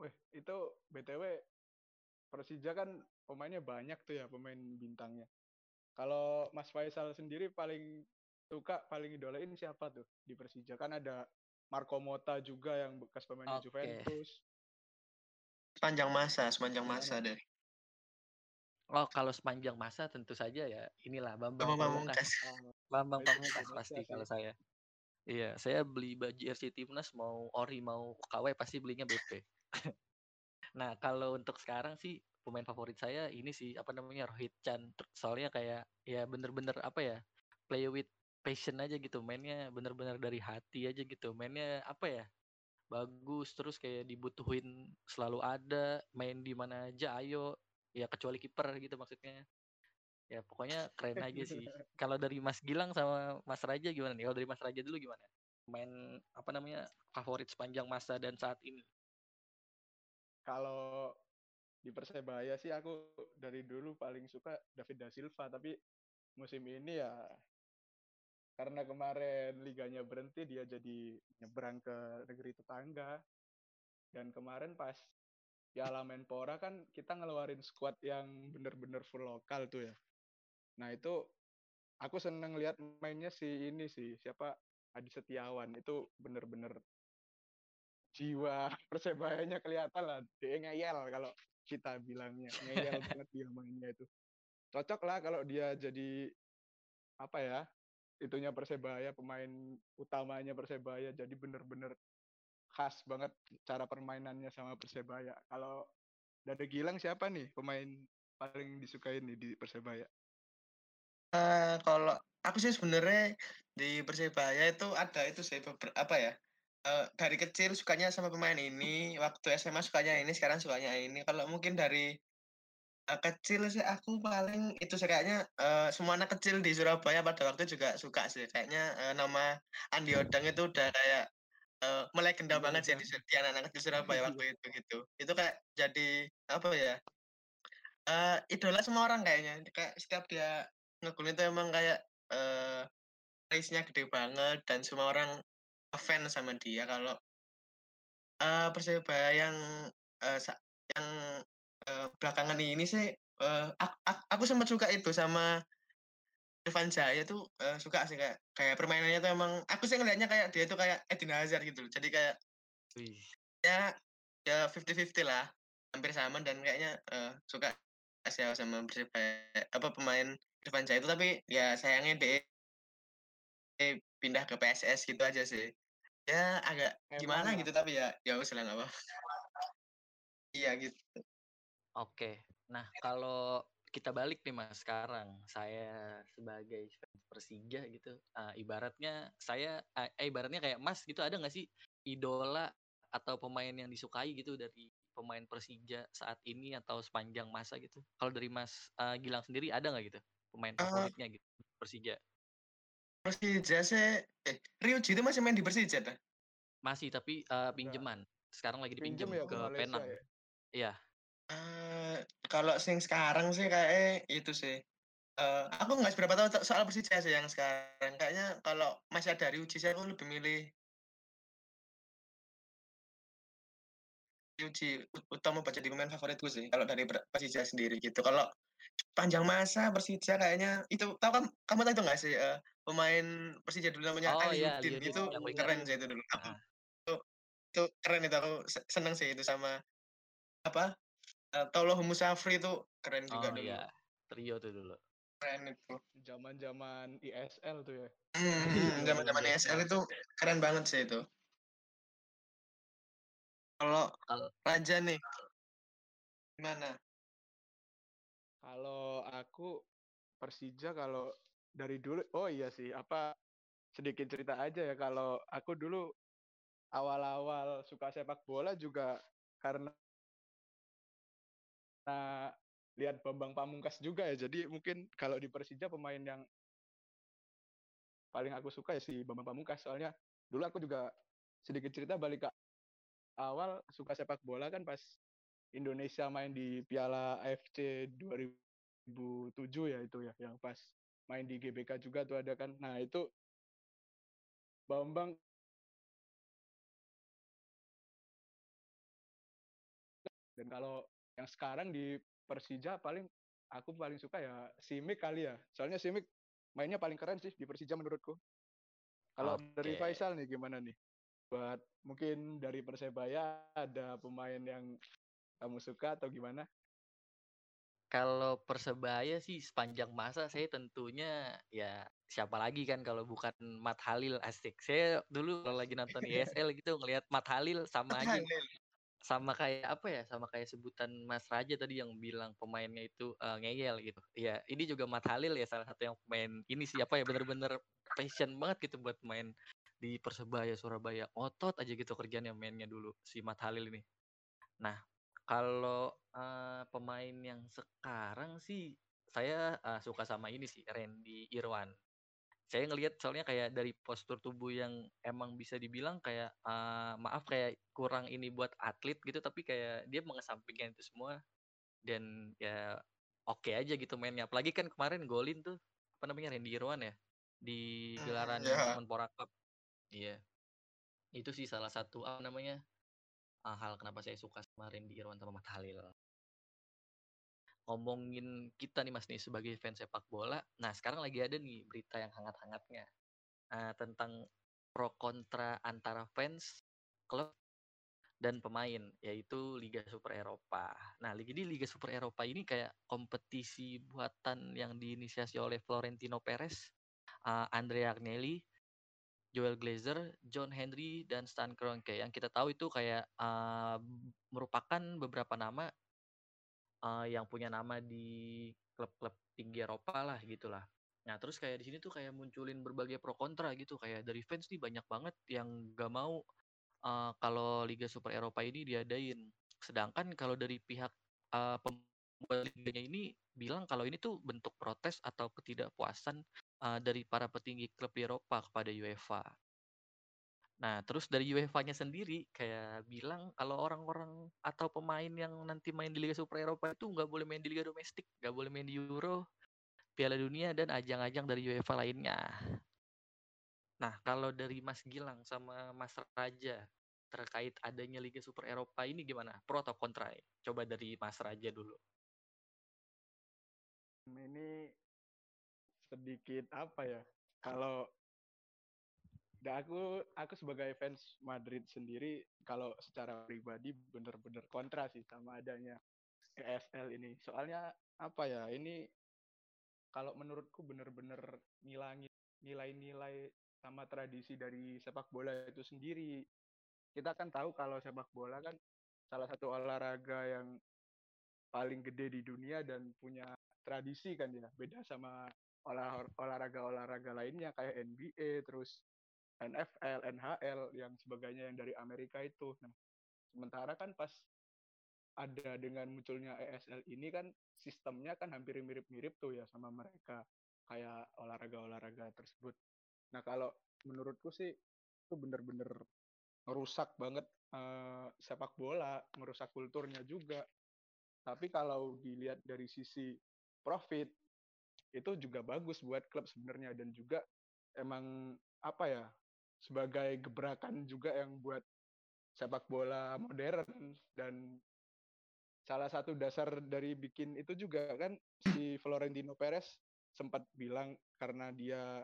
Wih itu btw Persija kan pemainnya banyak tuh ya pemain bintangnya. Kalau Mas Faisal sendiri paling suka paling idolain siapa tuh di Persija? Kan ada Marco Mota juga yang bekas pemain okay. Juventus. Sepanjang masa, sepanjang masa deh. Oh, kalau sepanjang masa tentu saja ya inilah Bambang Pamungkas. Bambang Pamungkas pasti kalau saya. Iya, saya beli baju RC Timnas mau ori mau KW pasti belinya BP. Nah, kalau untuk sekarang sih pemain favorit saya ini sih apa namanya Rohit Chan. Soalnya kayak ya bener-bener apa ya play with passion aja gitu. Mainnya bener-bener dari hati aja gitu. Mainnya apa ya bagus. Terus kayak dibutuhin selalu ada main di mana aja ayo. Ya kecuali kiper gitu maksudnya. Ya pokoknya keren aja sih. Kalau dari Mas Gilang sama Mas Raja gimana nih? Kalau dari Mas Raja dulu gimana? Main apa namanya favorit sepanjang masa dan saat ini kalau di Persebaya sih aku dari dulu paling suka David da Silva tapi musim ini ya karena kemarin liganya berhenti dia jadi nyebrang ke negeri tetangga. Dan kemarin pas Piala Menpora kan kita ngeluarin squad yang bener-bener full lokal tuh ya. Nah itu aku seneng lihat mainnya si ini sih siapa? Adi Setiawan. Itu bener-bener jiwa persebayanya kelihatan lah. Dia ngeyel kalau kita bilangnya. Ngeyel banget dia mainnya itu. Cocok lah kalau dia jadi apa ya itunya persebaya pemain utamanya persebaya. Jadi bener-bener khas banget cara permainannya sama persebaya. Kalau dari Gilang siapa nih pemain paling disukai nih di persebaya? Uh, kalau aku sih sebenarnya di Persebaya itu ada itu sih apa ya? Uh, dari kecil sukanya sama pemain ini, waktu SMA sukanya ini, sekarang sukanya ini. Kalau mungkin dari uh, kecil sih aku paling itu sih kayaknya uh, semua anak kecil di Surabaya pada waktu juga suka sih. Kayaknya uh, nama Andi Odang itu udah kayak uh, melegenda iya, banget sih di, di anak-anak kecil Surabaya waktu itu gitu. Itu kayak jadi apa ya? Uh, idola semua orang kayaknya. Kayak setiap dia ngegul itu emang kayak uh, race-nya gede banget dan semua orang fans sama dia kalau uh, Persebaya yang uh, yang uh, belakangan ini sih uh, aku, aku sempat suka itu sama Irfan Jaya tuh uh, suka sih kayak kayak permainannya tuh emang aku sih ngelihatnya kayak dia tuh kayak Eden Hazard gitu loh. Jadi kayak Wih. ya ya fifty fifty lah hampir sama dan kayaknya uh, suka sih sama Persebaya apa pemain Irfan Jaya itu tapi ya sayangnya deh pindah ke PSS gitu aja sih. Ya agak gimana gitu tapi ya ya usah lah apa. Iya gitu. Oke. Nah, kalau kita balik nih Mas sekarang, saya sebagai fans Persija gitu, uh, ibaratnya saya uh, eh ibaratnya kayak Mas gitu ada nggak sih idola atau pemain yang disukai gitu dari pemain Persija saat ini atau sepanjang masa gitu? Kalau dari Mas uh, Gilang sendiri ada nggak gitu pemain favoritnya uh, gitu Persija? Persija sih eh Ryuji itu masih main di Persija ta? Masih tapi uh, pinjaman. Sekarang lagi dipinjam ya, ke, ke Penang. Ya? Iya. Uh, kalau sing sekarang sih kayak itu sih. Uh, aku nggak seberapa tahu soal Persija sih yang sekarang. Kayaknya kalau masih ada Ryuji sih aku lebih milih Ryuji utama baca di pemain favoritku sih kalau dari Persija sendiri gitu. Kalau panjang masa Persija kayaknya itu tahu kan kamu tahu itu nggak sih uh, pemain Persija dulu namanya oh, Ali iya, itu keren sih itu dulu. Nah. Itu, itu keren itu aku seneng sih itu sama apa uh, Tolo Musafri itu keren juga oh, dulu. Iya. Trio tuh dulu. Keren itu. Zaman-zaman ISL tuh ya. Hmm, zaman-zaman ISL itu keren banget sih itu. Kalau Raja nih, gimana? Kalau aku Persija kalau dari dulu oh iya sih apa sedikit cerita aja ya kalau aku dulu awal-awal suka sepak bola juga karena nah, lihat Bambang Pamungkas juga ya jadi mungkin kalau di Persija pemain yang paling aku suka ya si Bambang Pamungkas soalnya dulu aku juga sedikit cerita balik ke awal suka sepak bola kan pas Indonesia main di Piala AFC 2007 ya itu ya yang pas main di GBK juga tuh ada kan. Nah, itu Bambang dan kalau yang sekarang di Persija paling aku paling suka ya Simic kali ya. Soalnya Simic mainnya paling keren sih di Persija menurutku. Kalau okay. dari Faisal nih gimana nih? Buat mungkin dari Persebaya ada pemain yang kamu suka atau gimana? Kalau Persebaya sih sepanjang masa saya tentunya ya siapa lagi kan kalau bukan Mat Halil asik. Saya dulu kalau lagi nonton ISL gitu ngelihat Mat Halil sama aja sama kayak apa ya sama kayak sebutan Mas Raja tadi yang bilang pemainnya itu uh, ngeyel gitu. Ya ini juga Mat Halil ya salah satu yang pemain ini siapa ya bener-bener passion banget gitu buat main di Persebaya Surabaya. Otot aja gitu kerjaan yang mainnya dulu si Mat Halil ini. Nah kalau, uh, pemain yang sekarang sih, saya, uh, suka sama ini sih, Randy Irwan. Saya ngelihat soalnya kayak dari postur tubuh yang emang bisa dibilang kayak, uh, maaf kayak kurang ini buat atlet gitu, tapi kayak dia mengesampingkan itu semua, dan ya oke aja gitu mainnya. Apalagi kan kemarin golin tuh, apa namanya, Randy Irwan ya, di hmm, gelaran yeah. Menpora Cup. Iya. Itu sih salah satu, apa namanya uh, hal kenapa saya suka sama Randy Irwan sama Mat Halil. Ngomongin kita nih Mas nih sebagai fans sepak bola. Nah, sekarang lagi ada nih berita yang hangat-hangatnya. Uh, tentang pro kontra antara fans, klub dan pemain yaitu Liga Super Eropa. Nah, Liga di Liga Super Eropa ini kayak kompetisi buatan yang diinisiasi oleh Florentino Perez, uh, Andrea Agnelli, Joel Glazer, John Henry, dan Stan Kroenke. Yang kita tahu itu kayak uh, merupakan beberapa nama uh, yang punya nama di klub-klub tinggi Eropa lah gitulah. Nah, terus kayak di sini tuh kayak munculin berbagai pro kontra gitu. Kayak dari fans nih banyak banget yang gak mau uh, kalau Liga Super Eropa ini diadain. Sedangkan kalau dari pihak uh, pembuat liganya ini bilang kalau ini tuh bentuk protes atau ketidakpuasan uh, dari para petinggi klub di Eropa kepada UEFA. Nah, terus dari UEFA-nya sendiri kayak bilang kalau orang-orang atau pemain yang nanti main di Liga Super Eropa itu nggak boleh main di Liga Domestik, nggak boleh main di Euro, Piala Dunia dan ajang-ajang dari UEFA lainnya. Nah, kalau dari Mas Gilang sama Mas Raja terkait adanya Liga Super Eropa ini gimana? Pro atau kontra? Coba dari Mas Raja dulu. Ini sedikit apa ya? Kalau dan aku aku sebagai fans Madrid sendiri kalau secara pribadi bener-bener kontra sih sama adanya ESL ini. Soalnya apa ya? Ini kalau menurutku bener-bener ngilangin nilai-nilai sama tradisi dari sepak bola itu sendiri. Kita kan tahu kalau sepak bola kan salah satu olahraga yang paling gede di dunia dan punya tradisi kan ya. Beda sama olahraga-olahraga lainnya kayak NBA, terus NFL, NHL, yang sebagainya yang dari Amerika itu. Nah, sementara kan pas ada dengan munculnya ESL ini kan sistemnya kan hampir mirip-mirip tuh ya sama mereka kayak olahraga-olahraga tersebut. Nah kalau menurutku sih itu bener-bener merusak banget uh, sepak bola, merusak kulturnya juga. Tapi kalau dilihat dari sisi profit itu juga bagus buat klub sebenarnya dan juga emang apa ya sebagai gebrakan juga yang buat sepak bola modern dan salah satu dasar dari bikin itu juga kan si Florentino Perez sempat bilang karena dia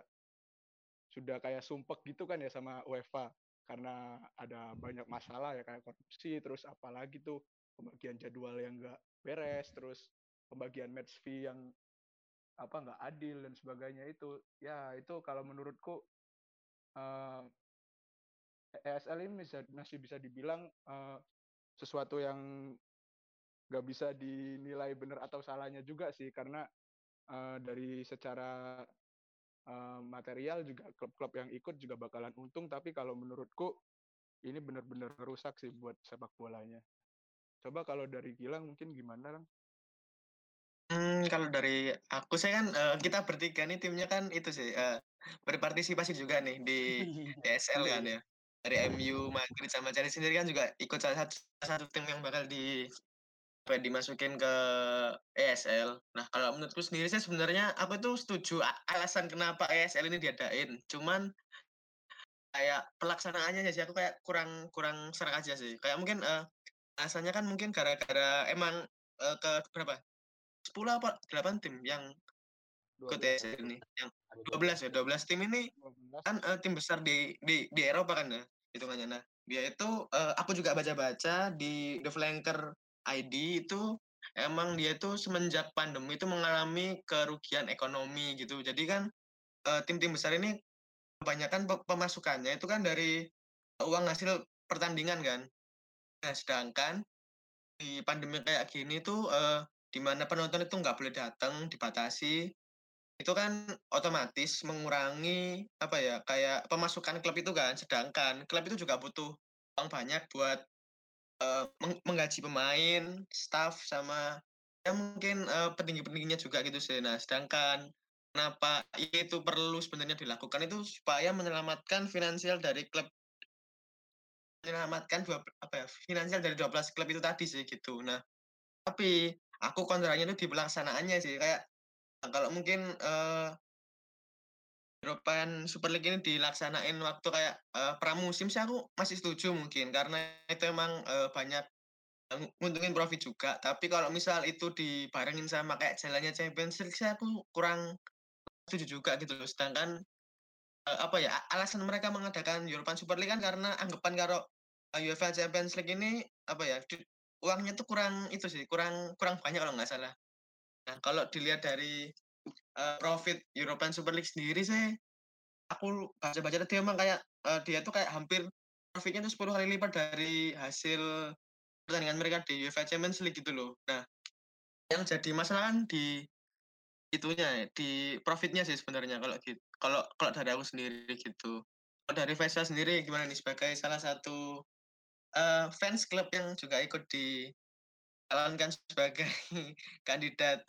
sudah kayak sumpek gitu kan ya sama UEFA karena ada banyak masalah ya kayak korupsi terus apalagi tuh pembagian jadwal yang enggak beres terus pembagian match fee yang apa nggak adil dan sebagainya itu ya itu kalau menurutku uh, eh, ESL ini masih bisa dibilang uh, sesuatu yang nggak bisa dinilai benar atau salahnya juga sih karena uh, dari secara uh, material juga klub-klub yang ikut juga bakalan untung tapi kalau menurutku ini benar-benar rusak sih buat sepak bolanya. Coba kalau dari Gilang mungkin gimana, Lang? Hmm, kalau dari aku saya kan uh, kita bertiga nih timnya kan itu sih uh, berpartisipasi juga nih di ESL kan ya. Dari MU, Madrid sama Chelsea sendiri kan juga ikut salah satu, salah satu tim yang bakal di apa dimasukin ke ESL. Nah, kalau menurutku sendiri saya sebenarnya aku itu setuju alasan kenapa ESL ini diadain. Cuman kayak pelaksanaannya sih aku kayak kurang kurang serak aja sih. Kayak mungkin uh, alasannya kan mungkin gara-gara emang ke berapa? 10 apa 8 tim yang ikut ESL ini. Yang 12 ya, 12 tim ini kan uh, tim besar di di di Eropa kan ya hitungannya. Nah, dia itu uh, aku juga baca-baca di The Flanker ID itu emang dia itu semenjak pandemi itu mengalami kerugian ekonomi gitu. Jadi kan uh, tim-tim besar ini kebanyakan pemasukannya itu kan dari uang hasil pertandingan kan. Nah, sedangkan di pandemi kayak gini tuh uh, di mana penonton itu nggak boleh datang, dibatasi, itu kan otomatis mengurangi apa ya kayak pemasukan klub itu kan. Sedangkan klub itu juga butuh uang banyak buat uh, menggaji pemain, staff, sama ya mungkin uh, petinggi-petingginya juga gitu sih. Nah, sedangkan kenapa itu perlu sebenarnya dilakukan itu supaya menyelamatkan finansial dari klub menyelamatkan dua apa ya finansial dari 12 klub itu tadi sih gitu. Nah, tapi aku kontranya itu di pelaksanaannya sih kayak kalau mungkin uh, European Super League ini dilaksanain waktu kayak uh, pramusim sih aku masih setuju mungkin karena itu emang uh, banyak nguntungin profit juga. Tapi kalau misal itu dibarengin sama kayak jalannya Champions League sih aku kurang setuju juga gitu loh. Sedangkan uh, apa ya alasan mereka mengadakan European Super League kan karena anggapan kalau UEFA Champions League ini apa ya uangnya tuh kurang itu sih kurang kurang banyak kalau nggak salah. Nah kalau dilihat dari uh, profit European Super League sendiri sih aku baca-baca tadi emang kayak uh, dia tuh kayak hampir profitnya tuh 10 kali lipat dari hasil pertandingan mereka di UEFA Champions League gitu loh. Nah, yang jadi masalah kan di itunya di profitnya sih sebenarnya kalau gitu kalau kalau dari aku sendiri gitu kalau dari Faisal sendiri gimana nih sebagai salah satu uh, fans klub yang juga ikut di calonkan sebagai kandidat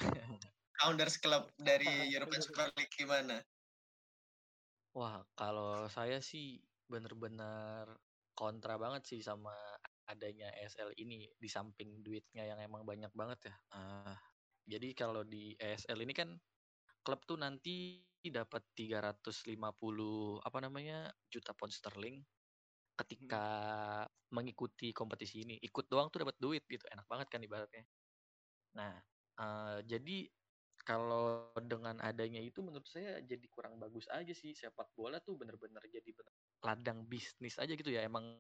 founders club dari European Super League gimana? Wah, kalau saya sih bener-bener kontra banget sih sama adanya ESL ini di samping duitnya yang emang banyak banget ya. Uh, jadi kalau di ESL ini kan klub tuh nanti dapat 350 apa namanya juta pound sterling ketika hmm. mengikuti kompetisi ini. Ikut doang tuh dapat duit gitu, enak banget kan ibaratnya. Nah, uh, jadi kalau dengan adanya itu menurut saya jadi kurang bagus aja sih sepak bola tuh bener-bener jadi bener ladang bisnis aja gitu ya emang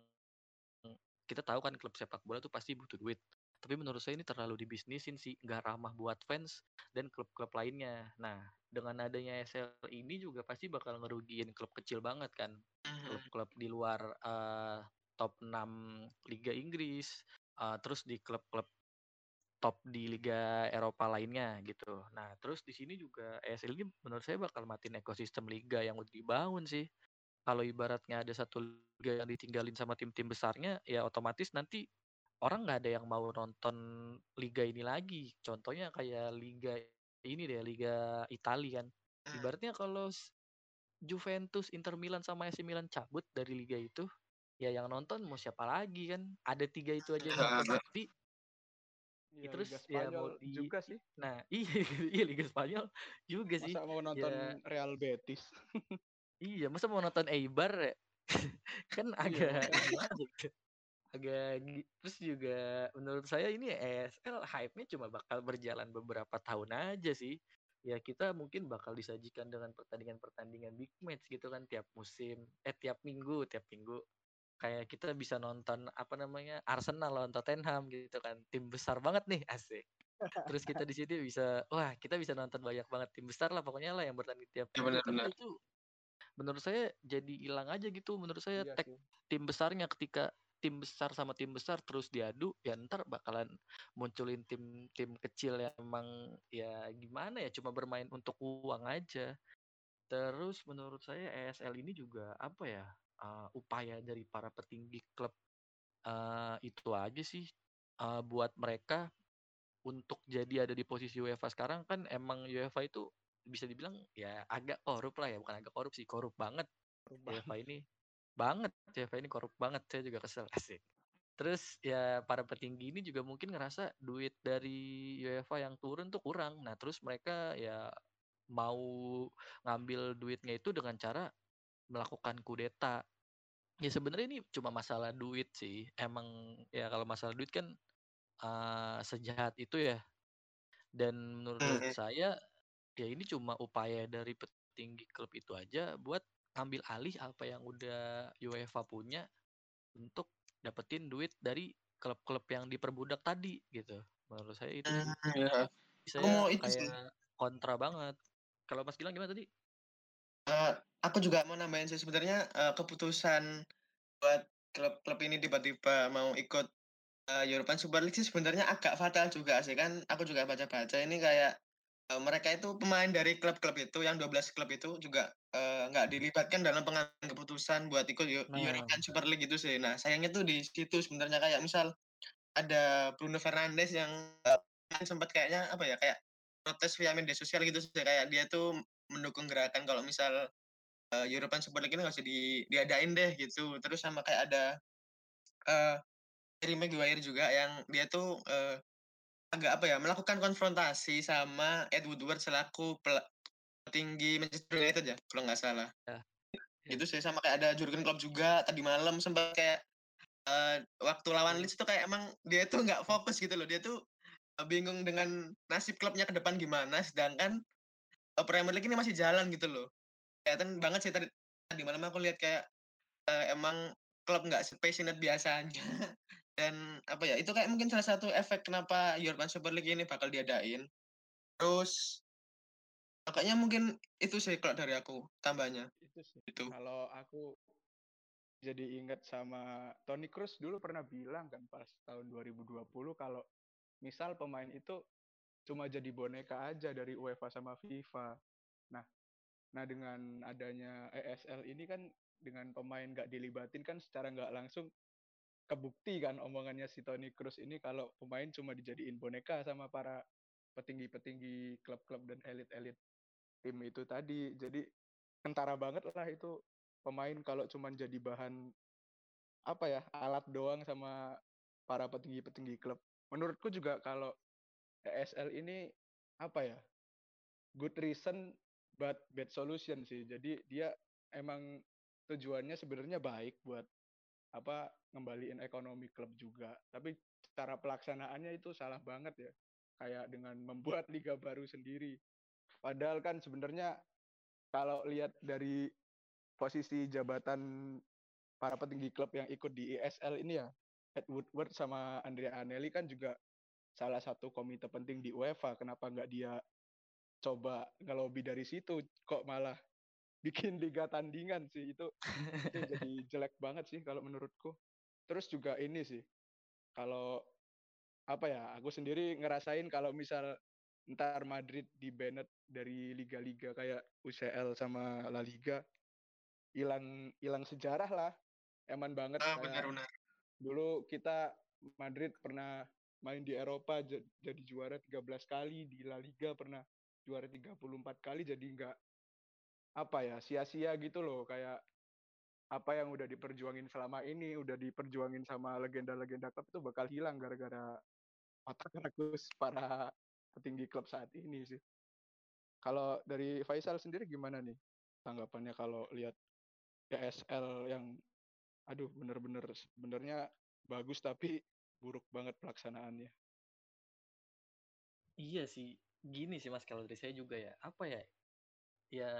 kita tahu kan klub sepak bola tuh pasti butuh duit tapi menurut saya ini terlalu dibisnisin sih nggak ramah buat fans dan klub-klub lainnya nah dengan adanya SL ini juga pasti bakal ngerugiin klub kecil banget kan mm-hmm. klub-klub di luar uh, top 6 Liga Inggris uh, terus di klub-klub top di liga Eropa lainnya gitu. Nah, terus di sini juga ESL ini menurut saya bakal matiin ekosistem liga yang udah dibangun sih. Kalau ibaratnya ada satu liga yang ditinggalin sama tim-tim besarnya, ya otomatis nanti orang nggak ada yang mau nonton liga ini lagi. Contohnya kayak liga ini deh, liga Italia kan. Hmm. Ibaratnya kalau Juventus, Inter Milan sama AC Milan cabut dari liga itu, ya yang nonton mau siapa lagi kan? Ada tiga itu aja yang nonton. Tapi Ya, terus Liga ya mau di juga sih. Nah, iya iya Liga Spanyol juga masa sih. Masa mau nonton ya. Real Betis. iya, masa mau nonton Eibar ya? kan iya, agak. agak terus juga menurut saya ini ESL hype-nya cuma bakal berjalan beberapa tahun aja sih. Ya kita mungkin bakal disajikan dengan pertandingan-pertandingan big match gitu kan tiap musim, eh tiap minggu, tiap minggu. Kayak kita bisa nonton apa namanya Arsenal lawan Tottenham gitu kan. Tim besar banget nih asik. Terus kita di sini bisa wah kita bisa nonton banyak banget tim besar lah pokoknya lah yang bertanding tiap ya, benar, benar. itu menurut saya jadi hilang aja gitu menurut saya iya tag tim besarnya ketika tim besar sama tim besar terus diadu ya ntar bakalan munculin tim tim kecil yang emang ya gimana ya cuma bermain untuk uang aja. Terus menurut saya ESL ini juga apa ya uh, upaya dari para petinggi klub uh, itu aja sih uh, buat mereka untuk jadi ada di posisi UEFA sekarang. Kan emang UEFA itu bisa dibilang ya agak korup lah ya bukan agak korup sih korup banget UEFA ini banget UEFA ini korup banget saya juga kesel asik terus ya para petinggi ini juga mungkin ngerasa duit dari UEFA yang turun tuh kurang nah terus mereka ya mau ngambil duitnya itu dengan cara melakukan kudeta. Ya sebenarnya ini cuma masalah duit sih. Emang ya kalau masalah duit kan uh, sejahat itu ya. Dan menurut mm-hmm. saya ya ini cuma upaya dari petinggi klub itu aja buat ambil alih apa yang udah UEFA punya untuk dapetin duit dari klub-klub yang diperbudak tadi gitu. Menurut saya itu ya. saya oh, itu kayak sih. kontra banget. Kalau Mas Gilang gimana tadi? Uh, aku juga mau nambahin sih sebenarnya uh, keputusan buat klub-klub ini tiba-tiba mau ikut uh, European Super League sih sebenarnya agak fatal juga sih kan aku juga baca-baca ini kayak uh, mereka itu pemain dari klub-klub itu yang 12 klub itu juga nggak uh, dilibatkan dalam pengambilan keputusan buat ikut nah. European Super League itu sih. Nah sayangnya tuh di situ sebenarnya kayak misal ada Bruno Fernandes yang uh, sempat kayaknya apa ya kayak protes via media sosial gitu sih kayak dia tuh mendukung gerakan kalau misal uh, European Super League ini nggak usah di, diadain deh gitu. Terus sama kayak ada uh, Harry Maguire juga yang dia tuh uh, agak apa ya melakukan konfrontasi sama Ed Woodward selaku petinggi Manchester United ya kalau nggak salah. Ya. Itu sih sama kayak ada Jurgen Klopp juga tadi malam sempat kayak uh, waktu lawan Leeds itu kayak emang dia tuh nggak fokus gitu loh dia tuh bingung dengan nasib klubnya ke depan gimana sedangkan Premier League ini masih jalan gitu loh. Kelihatan banget sih tadi tadi malam aku lihat kayak uh, emang klub nggak passionate biasanya. Dan apa ya, itu kayak mungkin salah satu efek kenapa European Super League ini bakal diadain. Terus makanya mungkin itu sih kalau dari aku tambahnya. Itu sih. Itu. Kalau aku jadi ingat sama Tony Cruz dulu pernah bilang kan pas tahun 2020 kalau misal pemain itu cuma jadi boneka aja dari UEFA sama FIFA. Nah, nah dengan adanya ESL ini kan dengan pemain nggak dilibatin kan secara nggak langsung kebukti kan omongannya si Tony Cruz ini kalau pemain cuma dijadiin boneka sama para petinggi-petinggi klub-klub dan elit-elit tim itu tadi. Jadi kentara banget lah itu pemain kalau cuma jadi bahan apa ya alat doang sama para petinggi-petinggi klub. Menurutku juga kalau ESL ini apa ya good reason but bad solution sih. Jadi dia emang tujuannya sebenarnya baik buat apa ngembaliin ekonomi klub juga. Tapi cara pelaksanaannya itu salah banget ya. Kayak dengan membuat liga baru sendiri. Padahal kan sebenarnya kalau lihat dari posisi jabatan para petinggi klub yang ikut di ESL ini ya, Ed Woodward sama Andrea Anelli kan juga salah satu komite penting di UEFA. Kenapa nggak dia coba ngelobi dari situ? Kok malah bikin liga tandingan sih itu itu jadi jelek banget sih kalau menurutku terus juga ini sih kalau apa ya aku sendiri ngerasain kalau misal ntar Madrid di Bennett dari liga-liga kayak UCL sama La Liga hilang hilang sejarah lah eman banget ah, benar, benar. dulu kita Madrid pernah main di Eropa jadi juara 13 kali di La Liga pernah juara 34 kali jadi nggak apa ya sia-sia gitu loh kayak apa yang udah diperjuangin selama ini udah diperjuangin sama legenda-legenda klub itu bakal hilang gara-gara otak rakus para petinggi klub saat ini sih. Kalau dari Faisal sendiri gimana nih tanggapannya kalau lihat PSL yang aduh bener-bener sebenarnya bagus tapi buruk banget pelaksanaannya. Iya sih, gini sih Mas kalau dari saya juga ya. Apa ya? Ya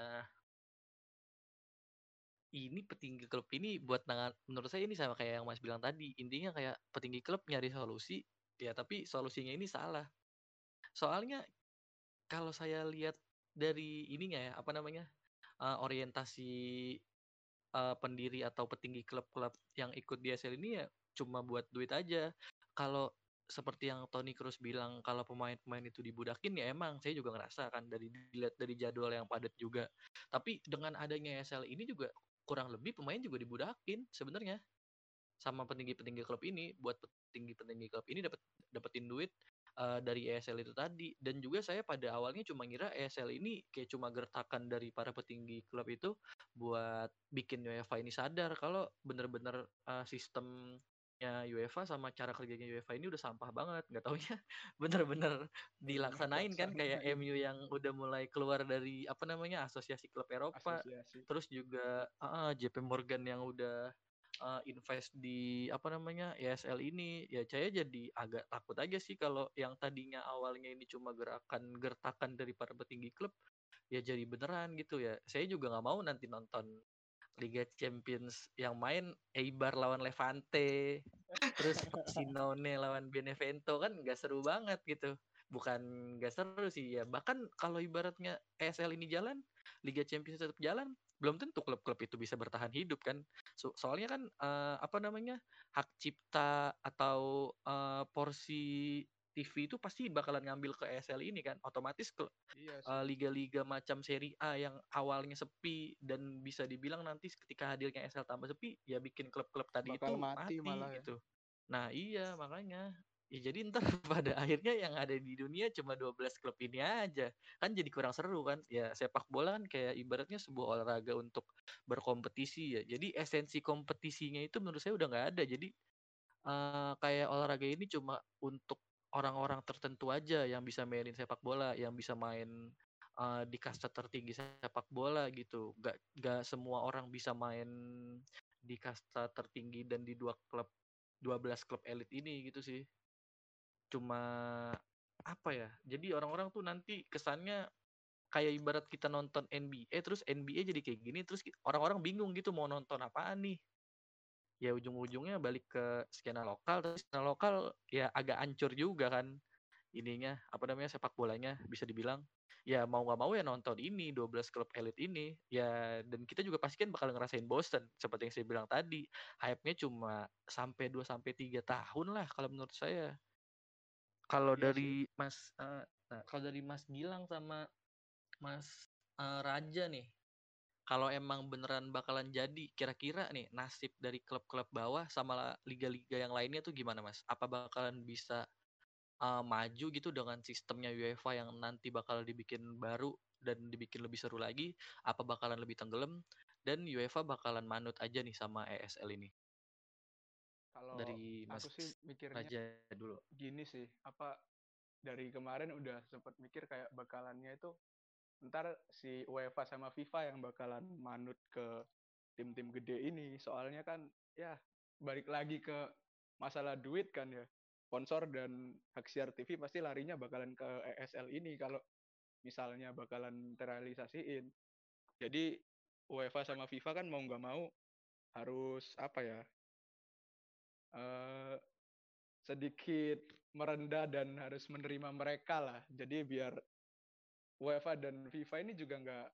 ini petinggi klub ini buat nangan menurut saya ini sama kayak yang Mas bilang tadi. Intinya kayak petinggi klub nyari solusi, ya tapi solusinya ini salah. Soalnya kalau saya lihat dari ininya ya, apa namanya? Uh, orientasi uh, pendiri atau petinggi klub-klub yang ikut di SL ini ya cuma buat duit aja. Kalau seperti yang Tony Cruz bilang kalau pemain-pemain itu dibudakin ya emang saya juga ngerasa kan dari dilihat dari jadwal yang padat juga. Tapi dengan adanya SL ini juga kurang lebih pemain juga dibudakin sebenarnya sama petinggi-petinggi klub ini buat petinggi-petinggi klub ini dapat dapetin duit uh, dari ESL itu tadi. Dan juga saya pada awalnya cuma ngira ESL ini kayak cuma gertakan dari para petinggi klub itu buat bikin UEFA ini sadar kalau bener-bener uh, sistem ya UEFA sama cara kerjanya UEFA ini udah sampah banget. Nggak taunya bener-bener dilaksanain kan kayak MU yang udah mulai keluar dari apa namanya asosiasi klub Eropa. Asosiasi. terus juga uh, JP Morgan yang udah uh, invest di apa namanya ESL ini ya saya jadi agak takut aja sih kalau yang tadinya awalnya ini cuma gerakan gertakan dari para petinggi klub ya jadi beneran gitu ya saya juga nggak mau nanti nonton Liga Champions yang main Eibar lawan Levante, terus Sinone lawan Benevento kan nggak seru banget gitu. Bukan nggak seru sih ya. Bahkan kalau ibaratnya ESL ini jalan, Liga Champions tetap jalan, belum tentu klub-klub itu bisa bertahan hidup kan. So, soalnya kan uh, apa namanya hak cipta atau uh, porsi TV itu pasti bakalan ngambil ke ESL ini kan otomatis ke iya uh, liga-liga macam Serie A yang awalnya sepi dan bisa dibilang nanti ketika hadirnya ESL tambah sepi ya bikin klub-klub tadi Bakal itu mati, mati malah ya. gitu. Nah, iya makanya Ya jadi ntar pada akhirnya yang ada di dunia cuma 12 klub ini aja. Kan jadi kurang seru kan. Ya sepak bola kan kayak ibaratnya sebuah olahraga untuk berkompetisi ya. Jadi esensi kompetisinya itu menurut saya udah nggak ada. Jadi uh, kayak olahraga ini cuma untuk orang-orang tertentu aja yang bisa mainin sepak bola, yang bisa main uh, di kasta tertinggi sepak bola gitu. Gak gak semua orang bisa main di kasta tertinggi dan di dua klub 12 klub elit ini gitu sih. Cuma apa ya? Jadi orang-orang tuh nanti kesannya kayak ibarat kita nonton NBA terus NBA jadi kayak gini terus orang-orang bingung gitu mau nonton apaan nih? Ya ujung-ujungnya balik ke skena lokal terus skena lokal ya agak ancur juga kan ininya apa namanya sepak bolanya bisa dibilang. Ya mau nggak mau ya nonton ini 12 klub elit ini. Ya dan kita juga pasti kan bakal ngerasain bosen seperti yang saya bilang tadi. Hype-nya cuma sampai 2 sampai 3 tahun lah kalau menurut saya Kalau iya dari sih. Mas, uh, nah, kalau dari Mas Gilang sama Mas uh, Raja nih, kalau emang beneran bakalan jadi, kira-kira nih nasib dari klub-klub bawah sama liga-liga yang lainnya tuh gimana Mas? Apa bakalan bisa uh, maju gitu dengan sistemnya UEFA yang nanti bakal dibikin baru dan dibikin lebih seru lagi? Apa bakalan lebih tenggelam? Dan UEFA bakalan manut aja nih sama ESL ini? Kalau dari Mas aku sih mikirnya Raja dulu. Gini sih, apa dari kemarin udah sempat mikir kayak bakalannya itu ntar si UEFA sama FIFA yang bakalan manut ke tim-tim gede ini. Soalnya kan ya balik lagi ke masalah duit kan ya. Sponsor dan hak siar TV pasti larinya bakalan ke ESL ini kalau misalnya bakalan terrealisasiin. Jadi UEFA sama FIFA kan mau nggak mau harus apa ya uh, sedikit merendah dan harus menerima mereka lah. Jadi biar UEFA dan FIFA ini juga nggak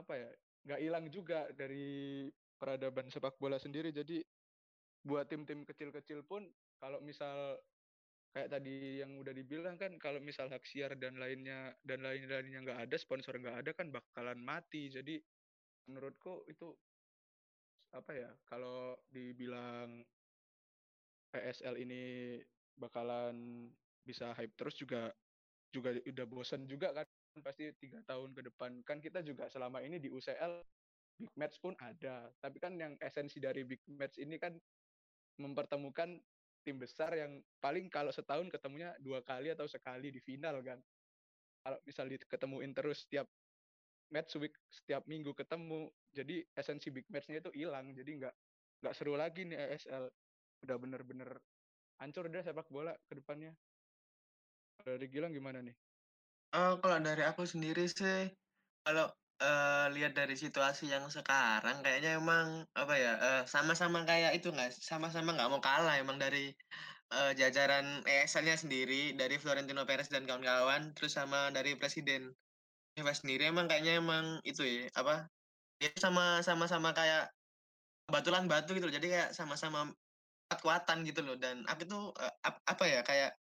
apa ya nggak hilang juga dari peradaban sepak bola sendiri. Jadi buat tim-tim kecil-kecil pun kalau misal kayak tadi yang udah dibilang kan kalau misal hak siar dan lainnya dan lain-lainnya nggak ada sponsor nggak ada kan bakalan mati jadi menurutku itu apa ya kalau dibilang PSL ini bakalan bisa hype terus juga juga udah bosen juga kan pasti tiga tahun ke depan. Kan kita juga selama ini di UCL big match pun ada. Tapi kan yang esensi dari big match ini kan mempertemukan tim besar yang paling kalau setahun ketemunya dua kali atau sekali di final kan. Kalau misal diketemuin terus setiap match week setiap minggu ketemu jadi esensi big matchnya itu hilang. Jadi nggak nggak seru lagi nih ESL udah bener-bener hancur deh sepak bola ke depannya. Dari Gilang gimana nih? Oh, kalau dari aku sendiri sih, kalau uh, lihat dari situasi yang sekarang kayaknya emang apa ya uh, sama-sama kayak itu nggak sama-sama nggak mau kalah emang dari uh, jajaran ESL-nya sendiri dari Florentino Perez dan kawan-kawan terus sama dari presiden FIFA sendiri emang kayaknya emang itu ya apa ya sama sama-sama kayak batulan batu gitu jadi kayak sama-sama kekuatan gitu loh dan aku tuh uh, apa ya kayak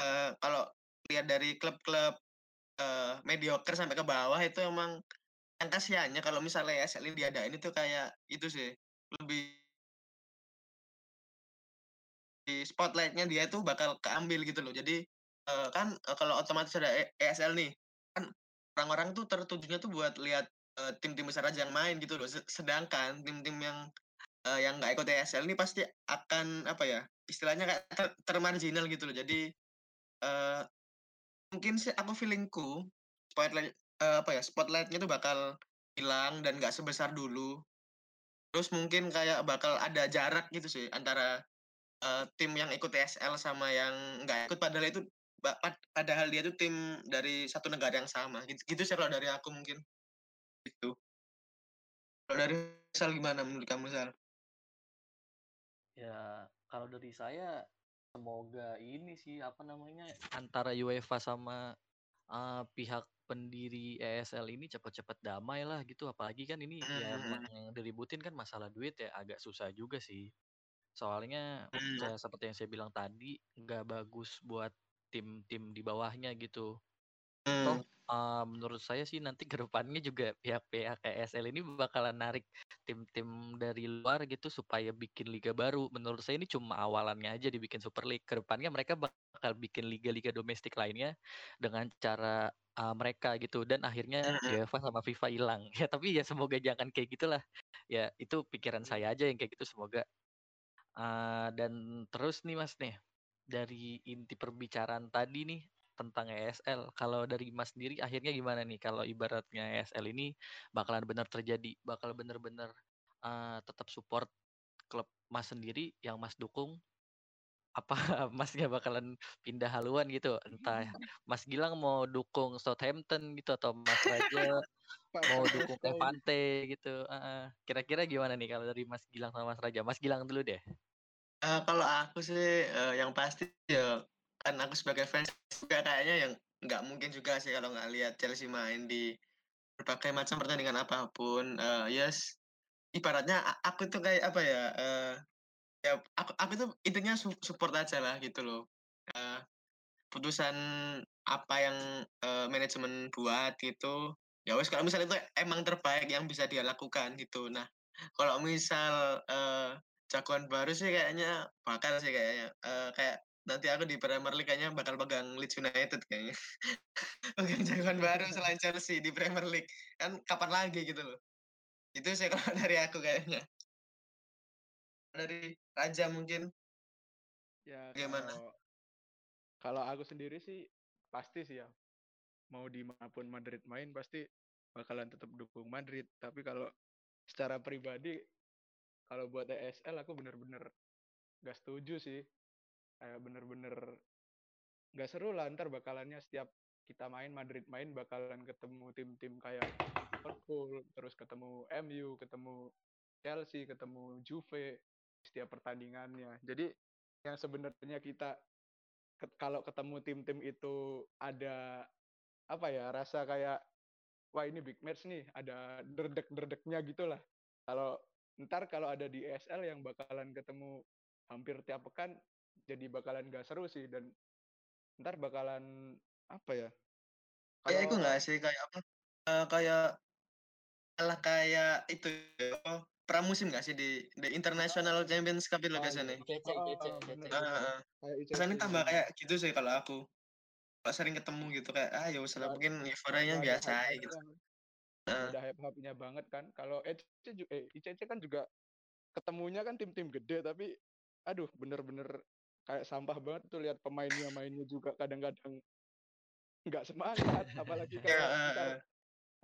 uh, kalau lihat dari klub-klub uh, mediocre sampai ke bawah itu emang yang kasihannya kalau misalnya ESL ini diadain itu kayak itu sih lebih di spotlightnya dia itu bakal keambil gitu loh. Jadi uh, kan uh, kalau otomatis ada ESL nih kan orang-orang tuh tertujunya tuh buat lihat tim-tim uh, besar aja yang main gitu loh. Sedangkan tim-tim yang uh, yang nggak ikut ESL ini pasti akan apa ya istilahnya kayak ter termarginal gitu loh. Jadi uh, mungkin sih aku feelingku spotlight uh, apa ya spotlightnya tuh bakal hilang dan nggak sebesar dulu. Terus mungkin kayak bakal ada jarak gitu sih antara uh, tim yang ikut ESL sama yang nggak ikut. Padahal itu padahal dia tuh tim dari satu negara yang sama. Gitu, gitu sih kalau dari aku mungkin. Itu kalau dari Sal gimana menurut kamu Sal? Ya, kalau dari saya semoga ini sih apa namanya antara UEFA sama uh, pihak pendiri ESL ini cepat-cepat damai lah gitu. Apalagi kan ini ya emang yang diributin kan masalah duit ya agak susah juga sih. Soalnya ya seperti yang saya bilang tadi nggak bagus buat tim-tim di bawahnya gitu. Toh uh, menurut saya sih nanti ke depannya juga pihak-pihak ESL ini bakalan narik tim-tim dari luar gitu supaya bikin liga baru. Menurut saya ini cuma awalannya aja dibikin Super League. Ke depannya mereka bakal bikin liga-liga domestik lainnya dengan cara uh, mereka gitu dan akhirnya UEFA sama FIFA hilang. Ya tapi ya semoga jangan kayak gitulah. Ya itu pikiran saya aja yang kayak gitu semoga. Uh, dan terus nih Mas nih dari inti perbicaraan tadi nih tentang ESL. Kalau dari Mas sendiri akhirnya gimana nih? Kalau ibaratnya ESL ini bakalan benar terjadi, bakal benar-benar uh, tetap support klub Mas sendiri yang Mas dukung apa Masnya bakalan pindah haluan gitu? Entah Mas Gilang mau dukung Southampton gitu atau Mas Raja mau dukung Levante gitu? Uh, kira-kira gimana nih kalau dari Mas Gilang sama Mas Raja? Mas Gilang dulu deh. Uh, kalau aku sih uh, yang pasti ya kan aku sebagai fans juga kayaknya yang nggak mungkin juga sih kalau nggak lihat Chelsea main di berbagai macam pertandingan apa pun uh, yes. Ibaratnya aku tuh kayak apa ya uh, ya aku aku tuh intinya support aja lah gitu loh. Uh, keputusan apa yang uh, manajemen buat gitu. Ya wes kalau misalnya itu emang terbaik yang bisa dia lakukan gitu. Nah kalau misal uh, jagoan baru sih kayaknya bakal sih kayaknya. Uh, kayak nanti aku di Premier League kayaknya bakal pegang Leeds United kayaknya. Pegang jagoan baru selain Chelsea di Premier League. Kan kapan lagi gitu loh. Itu sih kalau dari aku kayaknya. Dari Raja mungkin. Ya gimana kalau, kalau aku sendiri sih pasti sih ya. Mau di mana pun Madrid main pasti bakalan tetap dukung Madrid. Tapi kalau secara pribadi kalau buat ESL aku bener-bener gak setuju sih kayak bener-bener gak seru lah ntar bakalannya setiap kita main Madrid main bakalan ketemu tim-tim kayak Liverpool terus ketemu MU ketemu Chelsea ketemu Juve setiap pertandingannya. Jadi yang sebenarnya kita kalau ketemu tim-tim itu ada apa ya rasa kayak wah ini big match nih ada derdek-derdeknya gitulah kalau ntar kalau ada di ESL yang bakalan ketemu hampir tiap pekan jadi bakalan gak seru sih dan ntar bakalan apa ya kayak itu nggak sih kayak apa uh, kayak malah kayak itu oh, pramusim nggak sih di di International Champions Cup itu biasanya? Biasanya tambah kayak gitu sih kalau aku. Kalau sering ketemu gitu kayak ah ya usah mungkin euforanya biasa aja gitu. uh. udah hype hype nya banget kan. Kalau ECC eh, ICC kan juga ketemunya kan tim-tim gede tapi aduh bener-bener kayak sampah banget tuh lihat pemainnya mainnya juga kadang-kadang nggak semangat apalagi kalau.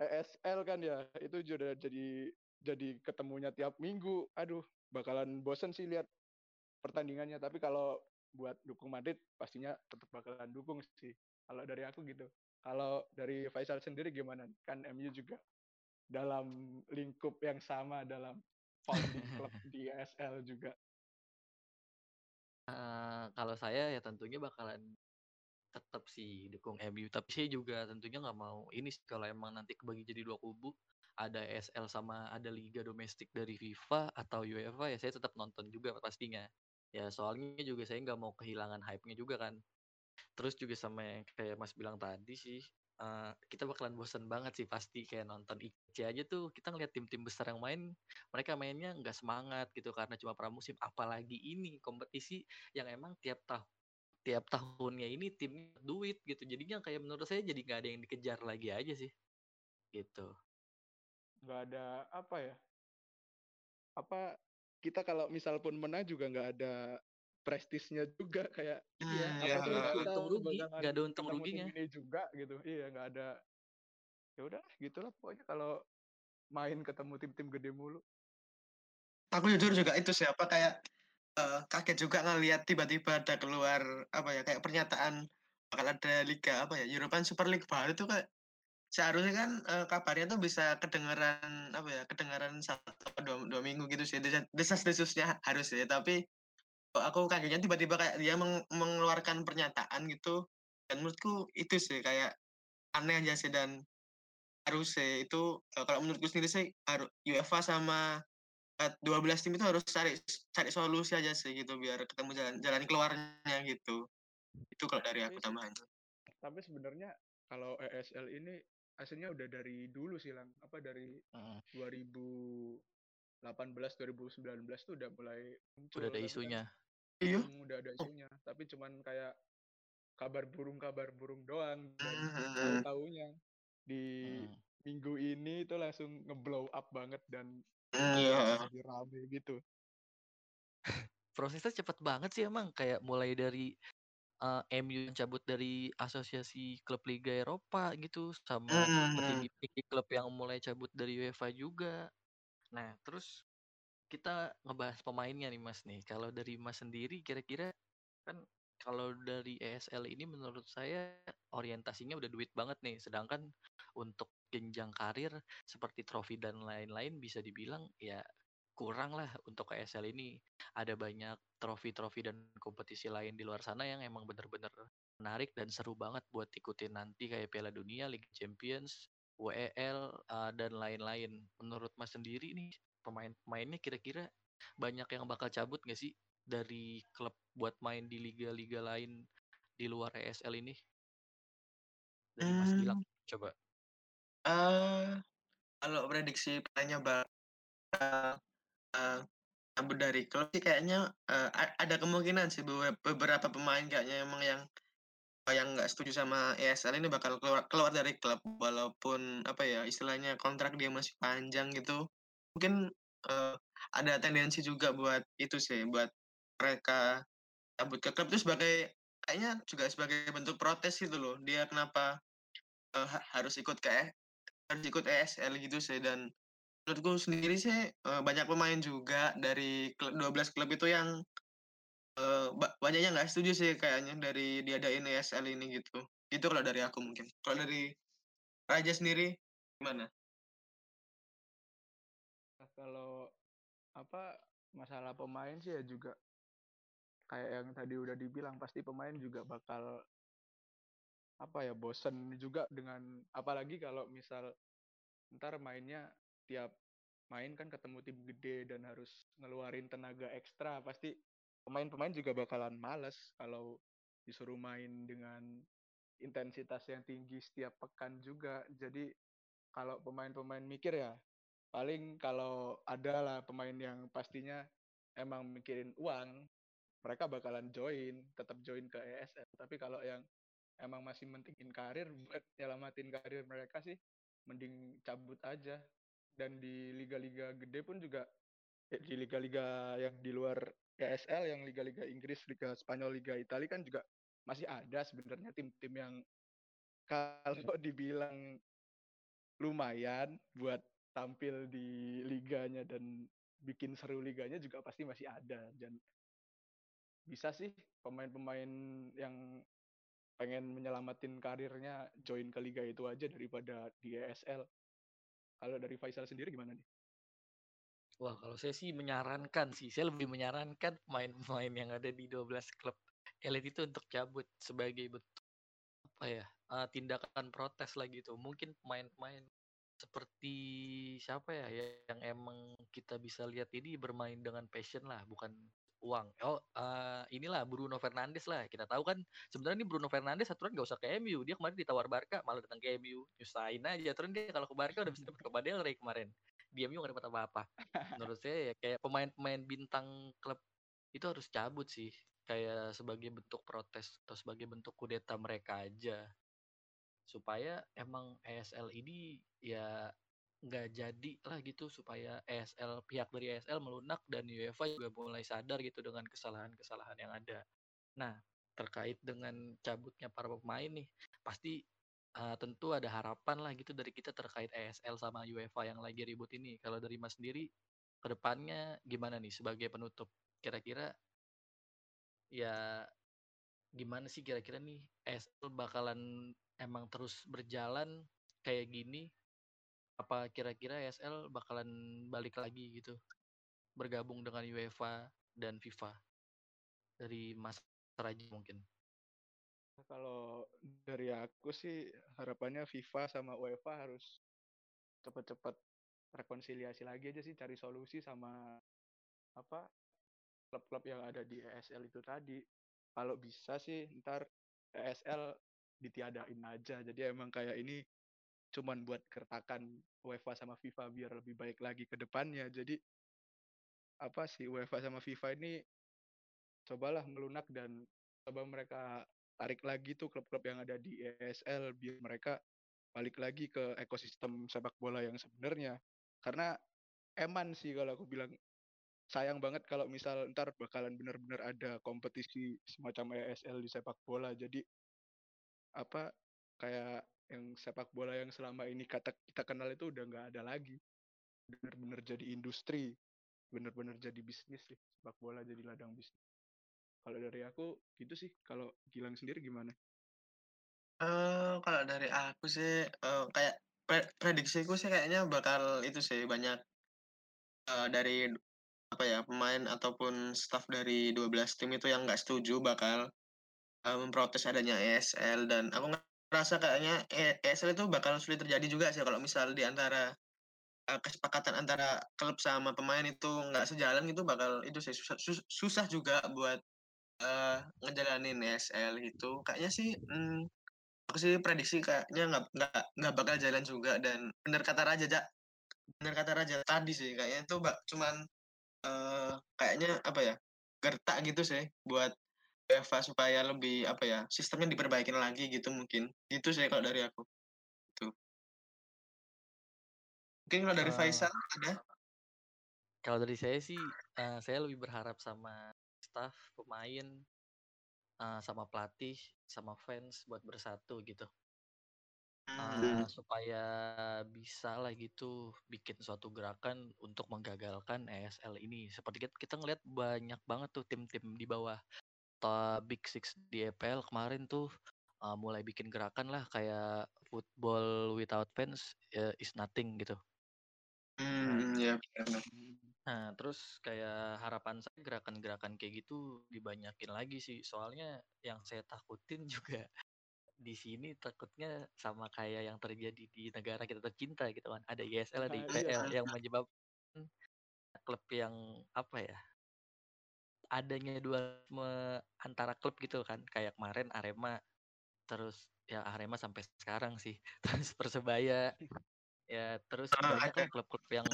ESL kan ya itu juga jadi jadi ketemunya tiap minggu aduh bakalan bosen sih lihat pertandingannya tapi kalau buat dukung Madrid pastinya tetap bakalan dukung sih kalau dari aku gitu. Kalau dari Faisal sendiri gimana? Kan MU juga dalam lingkup yang sama dalam founding club di ESL juga. Uh, kalau saya ya tentunya bakalan tetap sih dukung MU tapi saya juga tentunya nggak mau ini sih kalau emang nanti kebagi jadi dua kubu ada ESL sama ada liga domestik dari FIFA atau UEFA ya saya tetap nonton juga pastinya. Ya soalnya juga saya nggak mau kehilangan hype-nya juga kan. Terus juga sama yang kayak Mas bilang tadi sih, uh, kita bakalan bosan banget sih pasti kayak nonton IC aja tuh kita ngeliat tim-tim besar yang main, mereka mainnya nggak semangat gitu karena cuma pramusim. Apalagi ini kompetisi yang emang tiap tahun tiap tahunnya ini tim duit gitu. Jadinya kayak menurut saya jadi nggak ada yang dikejar lagi aja sih. Gitu. Nggak ada apa ya? Apa kita kalau misal pun menang juga nggak ada prestisnya juga kayak iya ya, apa ya, kita untung rugi nggak ada untung ruginya. ini juga gitu. Iya nggak ada. Ya udah gitulah pokoknya kalau main ketemu tim-tim gede mulu. Aku jujur juga itu siapa kayak uh, kaget juga ngelihat tiba-tiba ada keluar apa ya kayak pernyataan bakal ada liga apa ya European Super League baru itu kayak seharusnya kan uh, kabarnya tuh bisa kedengaran apa ya kedengaran satu dua, dua minggu gitu sih desas-desusnya harus ya tapi aku kagetnya tiba-tiba kayak dia meng mengeluarkan pernyataan gitu dan menurutku itu sih kayak aneh aja sih dan harus sih itu kalau menurutku sendiri sih harus UEFA sama dua belas tim itu harus cari cari solusi aja sih gitu biar ketemu jalan jalan keluarnya gitu. Itu kalau dari aku tambahan tapi sebenarnya kalau ESL ini aslinya udah dari dulu sih lang. Apa dari uh. 2018 2019 tuh udah mulai muncul udah ada isunya Iya. udah ada isunya, tapi cuman kayak kabar burung kabar burung doang dan tahu tahunya di hmm. minggu ini itu langsung ngeblow up banget dan yeah. jadi rame gitu. Prosesnya cepet banget sih emang kayak mulai dari uh, eh, MU yang cabut dari asosiasi klub Liga Eropa gitu sama petinggi klub yang mulai cabut dari UEFA juga. Nah, terus kita ngebahas pemainnya nih Mas nih. Kalau dari Mas sendiri kira-kira kan kalau dari ESL ini menurut saya orientasinya udah duit banget nih. Sedangkan untuk jenjang karir seperti trofi dan lain-lain bisa dibilang ya kurang lah untuk ESL ini. Ada banyak trofi-trofi dan kompetisi lain di luar sana yang emang bener-bener menarik dan seru banget buat ikutin nanti kayak Piala Dunia, Liga Champions, WEL, uh, dan lain-lain. Menurut Mas sendiri nih, pemain-pemainnya kira-kira banyak yang bakal cabut nggak sih dari klub buat main di liga-liga lain di luar ESL ini? Dari Mas Gilang, coba. Uh, kalau prediksi pemainnya bakal uh, uh, dari klub sih kayaknya uh, ada kemungkinan sih beberapa pemain kayaknya emang yang yang nggak setuju sama ESL ini bakal keluar keluar dari klub walaupun apa ya istilahnya kontrak dia masih panjang gitu mungkin uh, ada tendensi juga buat itu sih buat mereka cabut ke klub itu sebagai kayaknya juga sebagai bentuk protes gitu loh dia kenapa uh, harus ikut ke harus ikut ESL gitu sih dan menurutku sendiri sih uh, banyak pemain juga dari klub 12 klub itu yang Uh, banyaknya nggak setuju sih kayaknya dari diadain ESL ini gitu. Itu kalau dari aku mungkin. Kalau dari Raja sendiri gimana? Kalau apa masalah pemain sih ya juga kayak yang tadi udah dibilang pasti pemain juga bakal apa ya bosen juga dengan apalagi kalau misal ntar mainnya tiap main kan ketemu tim gede dan harus ngeluarin tenaga ekstra pasti pemain-pemain juga bakalan males kalau disuruh main dengan intensitas yang tinggi setiap pekan juga. Jadi kalau pemain-pemain mikir ya paling kalau ada lah pemain yang pastinya emang mikirin uang, mereka bakalan join, tetap join ke ESL. Tapi kalau yang emang masih mentingin karir buat nyelamatin karir mereka sih mending cabut aja. Dan di liga-liga gede pun juga ya di liga-liga yang di luar ESL yang liga-liga Inggris, Liga Spanyol, Liga Italia kan juga masih ada sebenarnya tim-tim yang kalau dibilang lumayan buat tampil di liganya dan bikin seru liganya juga pasti masih ada dan bisa sih pemain-pemain yang pengen menyelamatin karirnya join ke liga itu aja daripada di ESL. Kalau dari Faisal sendiri gimana nih? Wah, kalau saya sih menyarankan sih, saya lebih menyarankan pemain-pemain yang ada di 12 klub elit itu untuk cabut sebagai bentuk apa ya uh, tindakan protes lah gitu. Mungkin pemain-pemain seperti siapa ya yang emang kita bisa lihat ini bermain dengan passion lah, bukan uang. Oh, uh, inilah Bruno Fernandes lah. Kita tahu kan sebenarnya ini Bruno Fernandes aturan nggak usah ke MU. Dia kemarin ditawar Barca malah datang ke MU. Nyusahin aja. Aturan dia kalau ke Barca udah bisa dapat Copa del Rey kemarin dia MU gak dapat apa-apa. Menurut saya ya kayak pemain-pemain bintang klub itu harus cabut sih. Kayak sebagai bentuk protes atau sebagai bentuk kudeta mereka aja. Supaya emang ESL ini ya nggak jadi lah gitu supaya ESL pihak dari ESL melunak dan UEFA juga mulai sadar gitu dengan kesalahan-kesalahan yang ada. Nah, terkait dengan cabutnya para pemain nih, pasti uh, tentu ada harapan lah gitu dari kita terkait ESL sama UEFA yang lagi ribut ini. Kalau dari Mas sendiri, ke depannya gimana nih sebagai penutup? Kira-kira ya gimana sih kira-kira nih ESL bakalan emang terus berjalan kayak gini? Apa kira-kira ESL bakalan balik lagi gitu? Bergabung dengan UEFA dan FIFA? Dari Mas Raji mungkin. Kalau dari aku sih harapannya FIFA sama UEFA harus cepat-cepat rekonsiliasi lagi aja sih cari solusi sama apa klub-klub yang ada di ESL itu tadi. Kalau bisa sih ntar ESL ditiadain aja. Jadi emang kayak ini cuman buat kertakan UEFA sama FIFA biar lebih baik lagi ke depannya. Jadi apa sih UEFA sama FIFA ini cobalah melunak dan coba mereka tarik lagi tuh klub-klub yang ada di ESL biar mereka balik lagi ke ekosistem sepak bola yang sebenarnya. Karena eman sih kalau aku bilang sayang banget kalau misal ntar bakalan benar-benar ada kompetisi semacam ESL di sepak bola. Jadi apa kayak yang sepak bola yang selama ini kata kita kenal itu udah nggak ada lagi. Benar-benar jadi industri, benar-benar jadi bisnis sih sepak bola jadi ladang bisnis. Kalau dari aku gitu sih. Kalau Gilang sendiri gimana? Uh, kalau dari aku sih uh, kayak pre prediksiku sih kayaknya bakal itu sih banyak uh, dari apa ya pemain ataupun staff dari 12 tim itu yang nggak setuju bakal uh, memprotes adanya ESL dan aku ngerasa kayaknya ESL itu bakal sulit terjadi juga sih kalau misal di antara uh, kesepakatan antara klub sama pemain itu nggak sejalan itu bakal itu sih susah, susah juga buat uh, ngejalanin ESL itu. Kayaknya sih hmm, aku sih prediksi kayaknya nggak nggak nggak bakal jalan juga dan bener kata Raja bener kata Raja tadi sih kayaknya itu bak cuman uh, kayaknya apa ya gertak gitu sih buat Eva supaya lebih apa ya sistemnya diperbaikin lagi gitu mungkin. Gitu sih kalau dari aku. Itu mungkin kalau dari uh, Faisal ada? kalau dari saya sih, uh, saya lebih berharap sama staff, pemain, uh, sama pelatih, sama fans buat bersatu gitu. Uh, supaya bisa lah gitu bikin suatu gerakan untuk menggagalkan ESL ini. Seperti kita, kita ngeliat banyak banget tuh tim-tim di bawah top Big Six di EPL kemarin tuh uh, mulai bikin gerakan lah kayak football without fans uh, is nothing gitu. Hmm, ya Nah, terus kayak harapan saya gerakan-gerakan kayak gitu dibanyakin lagi sih. Soalnya yang saya takutin juga di sini takutnya sama kayak yang terjadi di negara kita tercinta gitu kan. Ada ISL, ada IPL ah, iya. yang menyebabkan klub yang apa ya? Adanya dua antara klub gitu kan. Kayak kemarin Arema terus ya Arema sampai sekarang sih. Terus Persebaya Ya, terus ah, banyak klub-klub yang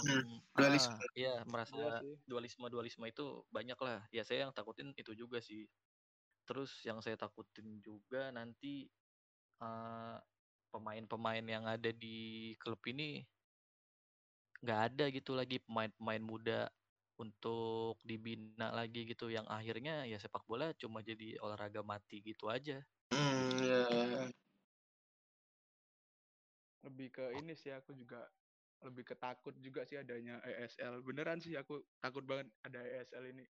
dualisme. Ah, iya, merasa iya dualisme-dualisme itu banyak lah. Ya saya yang takutin itu juga sih. Terus yang saya takutin juga nanti pemain pemain-pemain yang ada di klub ini nggak ada gitu lagi pemain-pemain muda untuk dibina lagi gitu yang akhirnya ya sepak bola cuma jadi olahraga mati gitu aja. Hmm, yeah lebih ke ini sih aku juga lebih ketakut juga sih adanya ESL beneran sih aku takut banget ada ESL ini.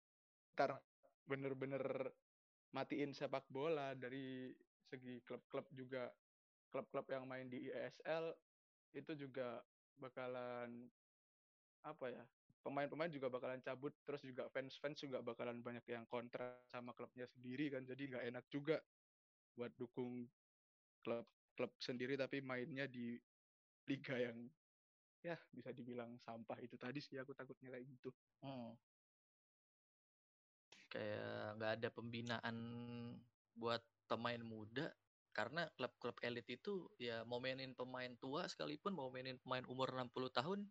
Ntar bener-bener matiin sepak bola dari segi klub-klub juga klub-klub yang main di ESL itu juga bakalan apa ya pemain-pemain juga bakalan cabut terus juga fans-fans juga bakalan banyak yang kontra sama klubnya sendiri kan jadi nggak enak juga buat dukung klub klub sendiri tapi mainnya di liga yang ya bisa dibilang sampah itu tadi sih aku takutnya kayak gitu. Hmm. Kayak nggak ada pembinaan buat pemain muda karena klub-klub elit itu ya mau mainin pemain tua sekalipun mau mainin pemain umur 60 tahun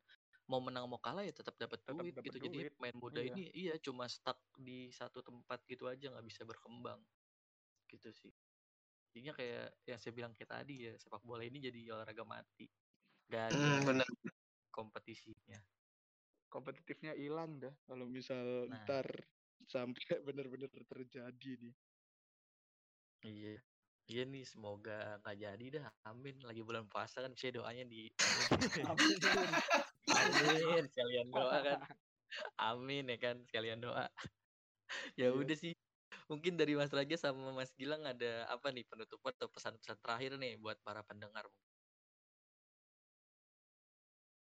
mau menang mau kalah ya tetap dapat duit dapet gitu. Duit. Jadi pemain muda iya. ini iya cuma stuck di satu tempat gitu aja nggak bisa berkembang. Gitu sih jadinya kayak yang saya bilang kayak tadi ya sepak bola ini jadi olahraga mati gak ada mm, bener. kompetisinya kompetitifnya hilang dah kalau misal nah. ntar sampai bener-bener terjadi nih iya. Iya nih semoga nggak jadi dah. Amin. Lagi bulan puasa kan saya doanya di amin. Amin. Sekalian doa kan. Amin ya kan sekalian doa. Ya iya. udah sih. Mungkin dari Mas Raja sama Mas Gilang ada apa nih penutupan atau pesan-pesan terakhir nih buat para pendengar?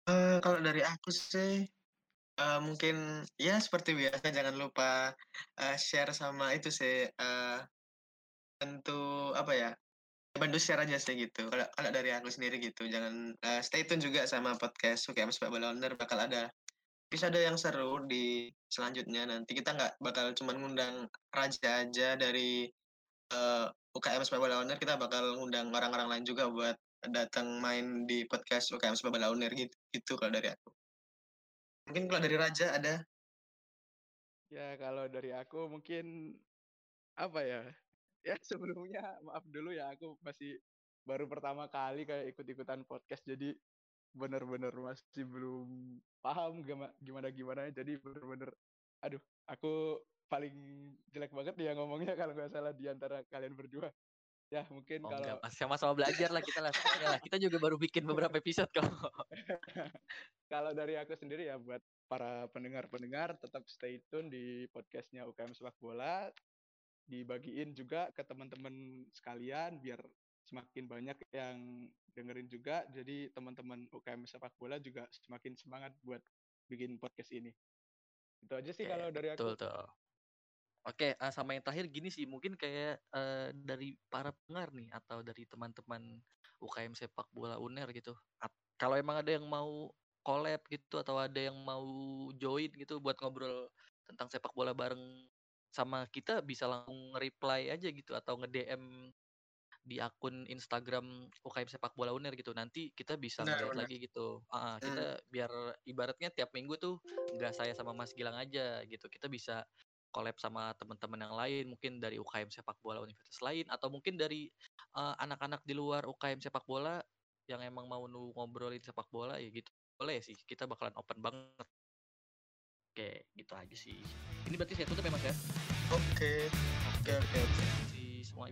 Uh, kalau dari aku sih uh, mungkin ya seperti biasa jangan lupa uh, share sama itu sih uh, tentu apa ya bantu share aja sih gitu. Kalau kalau dari aku sendiri gitu jangan uh, stay tune juga sama podcast UKM Sepak Bola bakal ada episode yang seru di selanjutnya. Nanti kita nggak bakal cuma ngundang Raja aja dari uh, UKM Sepak Bola Owner kita bakal ngundang orang-orang lain juga buat datang main di podcast UKM Sepak Bola Owner gitu, gitu kalau dari aku. Mungkin kalau dari Raja ada? Ya kalau dari aku mungkin apa ya ya sebelumnya maaf dulu ya aku masih baru pertama kali kayak ikut-ikutan podcast jadi bener-bener masih belum paham gimana gimana jadi bener-bener aduh aku paling jelek banget ya ngomongnya kalau nggak salah di antara kalian berdua. Ya mungkin oh, kalau sama-sama belajar lah kita lah kita juga baru bikin beberapa episode kok. Kalau dari aku sendiri ya buat para pendengar-pendengar tetap stay tune di podcastnya UKM Sepak Bola dibagiin juga ke teman-teman sekalian biar semakin banyak yang dengerin juga. Jadi teman-teman UKM sepak bola juga semakin semangat buat bikin podcast ini. Itu aja sih Oke, kalau dari aku. Betul, betul. Oke, uh, sama yang terakhir gini sih, mungkin kayak uh, dari para pendengar nih atau dari teman-teman UKM sepak bola UNER gitu. kalau emang ada yang mau collab gitu atau ada yang mau join gitu buat ngobrol tentang sepak bola bareng sama kita bisa langsung reply aja gitu atau nge-DM di akun Instagram UKM Sepak Bola Uner gitu. Nanti kita bisa ngeliat lagi gitu. Uh, kita hmm. biar ibaratnya tiap minggu tuh nggak saya sama Mas Gilang aja gitu. Kita bisa collab sama teman-teman yang lain, mungkin dari UKM Sepak Bola universitas lain atau mungkin dari anak anak-anak di luar UKM Sepak Bola yang emang mau ngobrolin sepak bola ya gitu. Boleh sih, kita bakalan open banget. Oke, gitu aja sih. Ini berarti saya tutup ya Mas ya? Oke. Oke, oke. Si Semua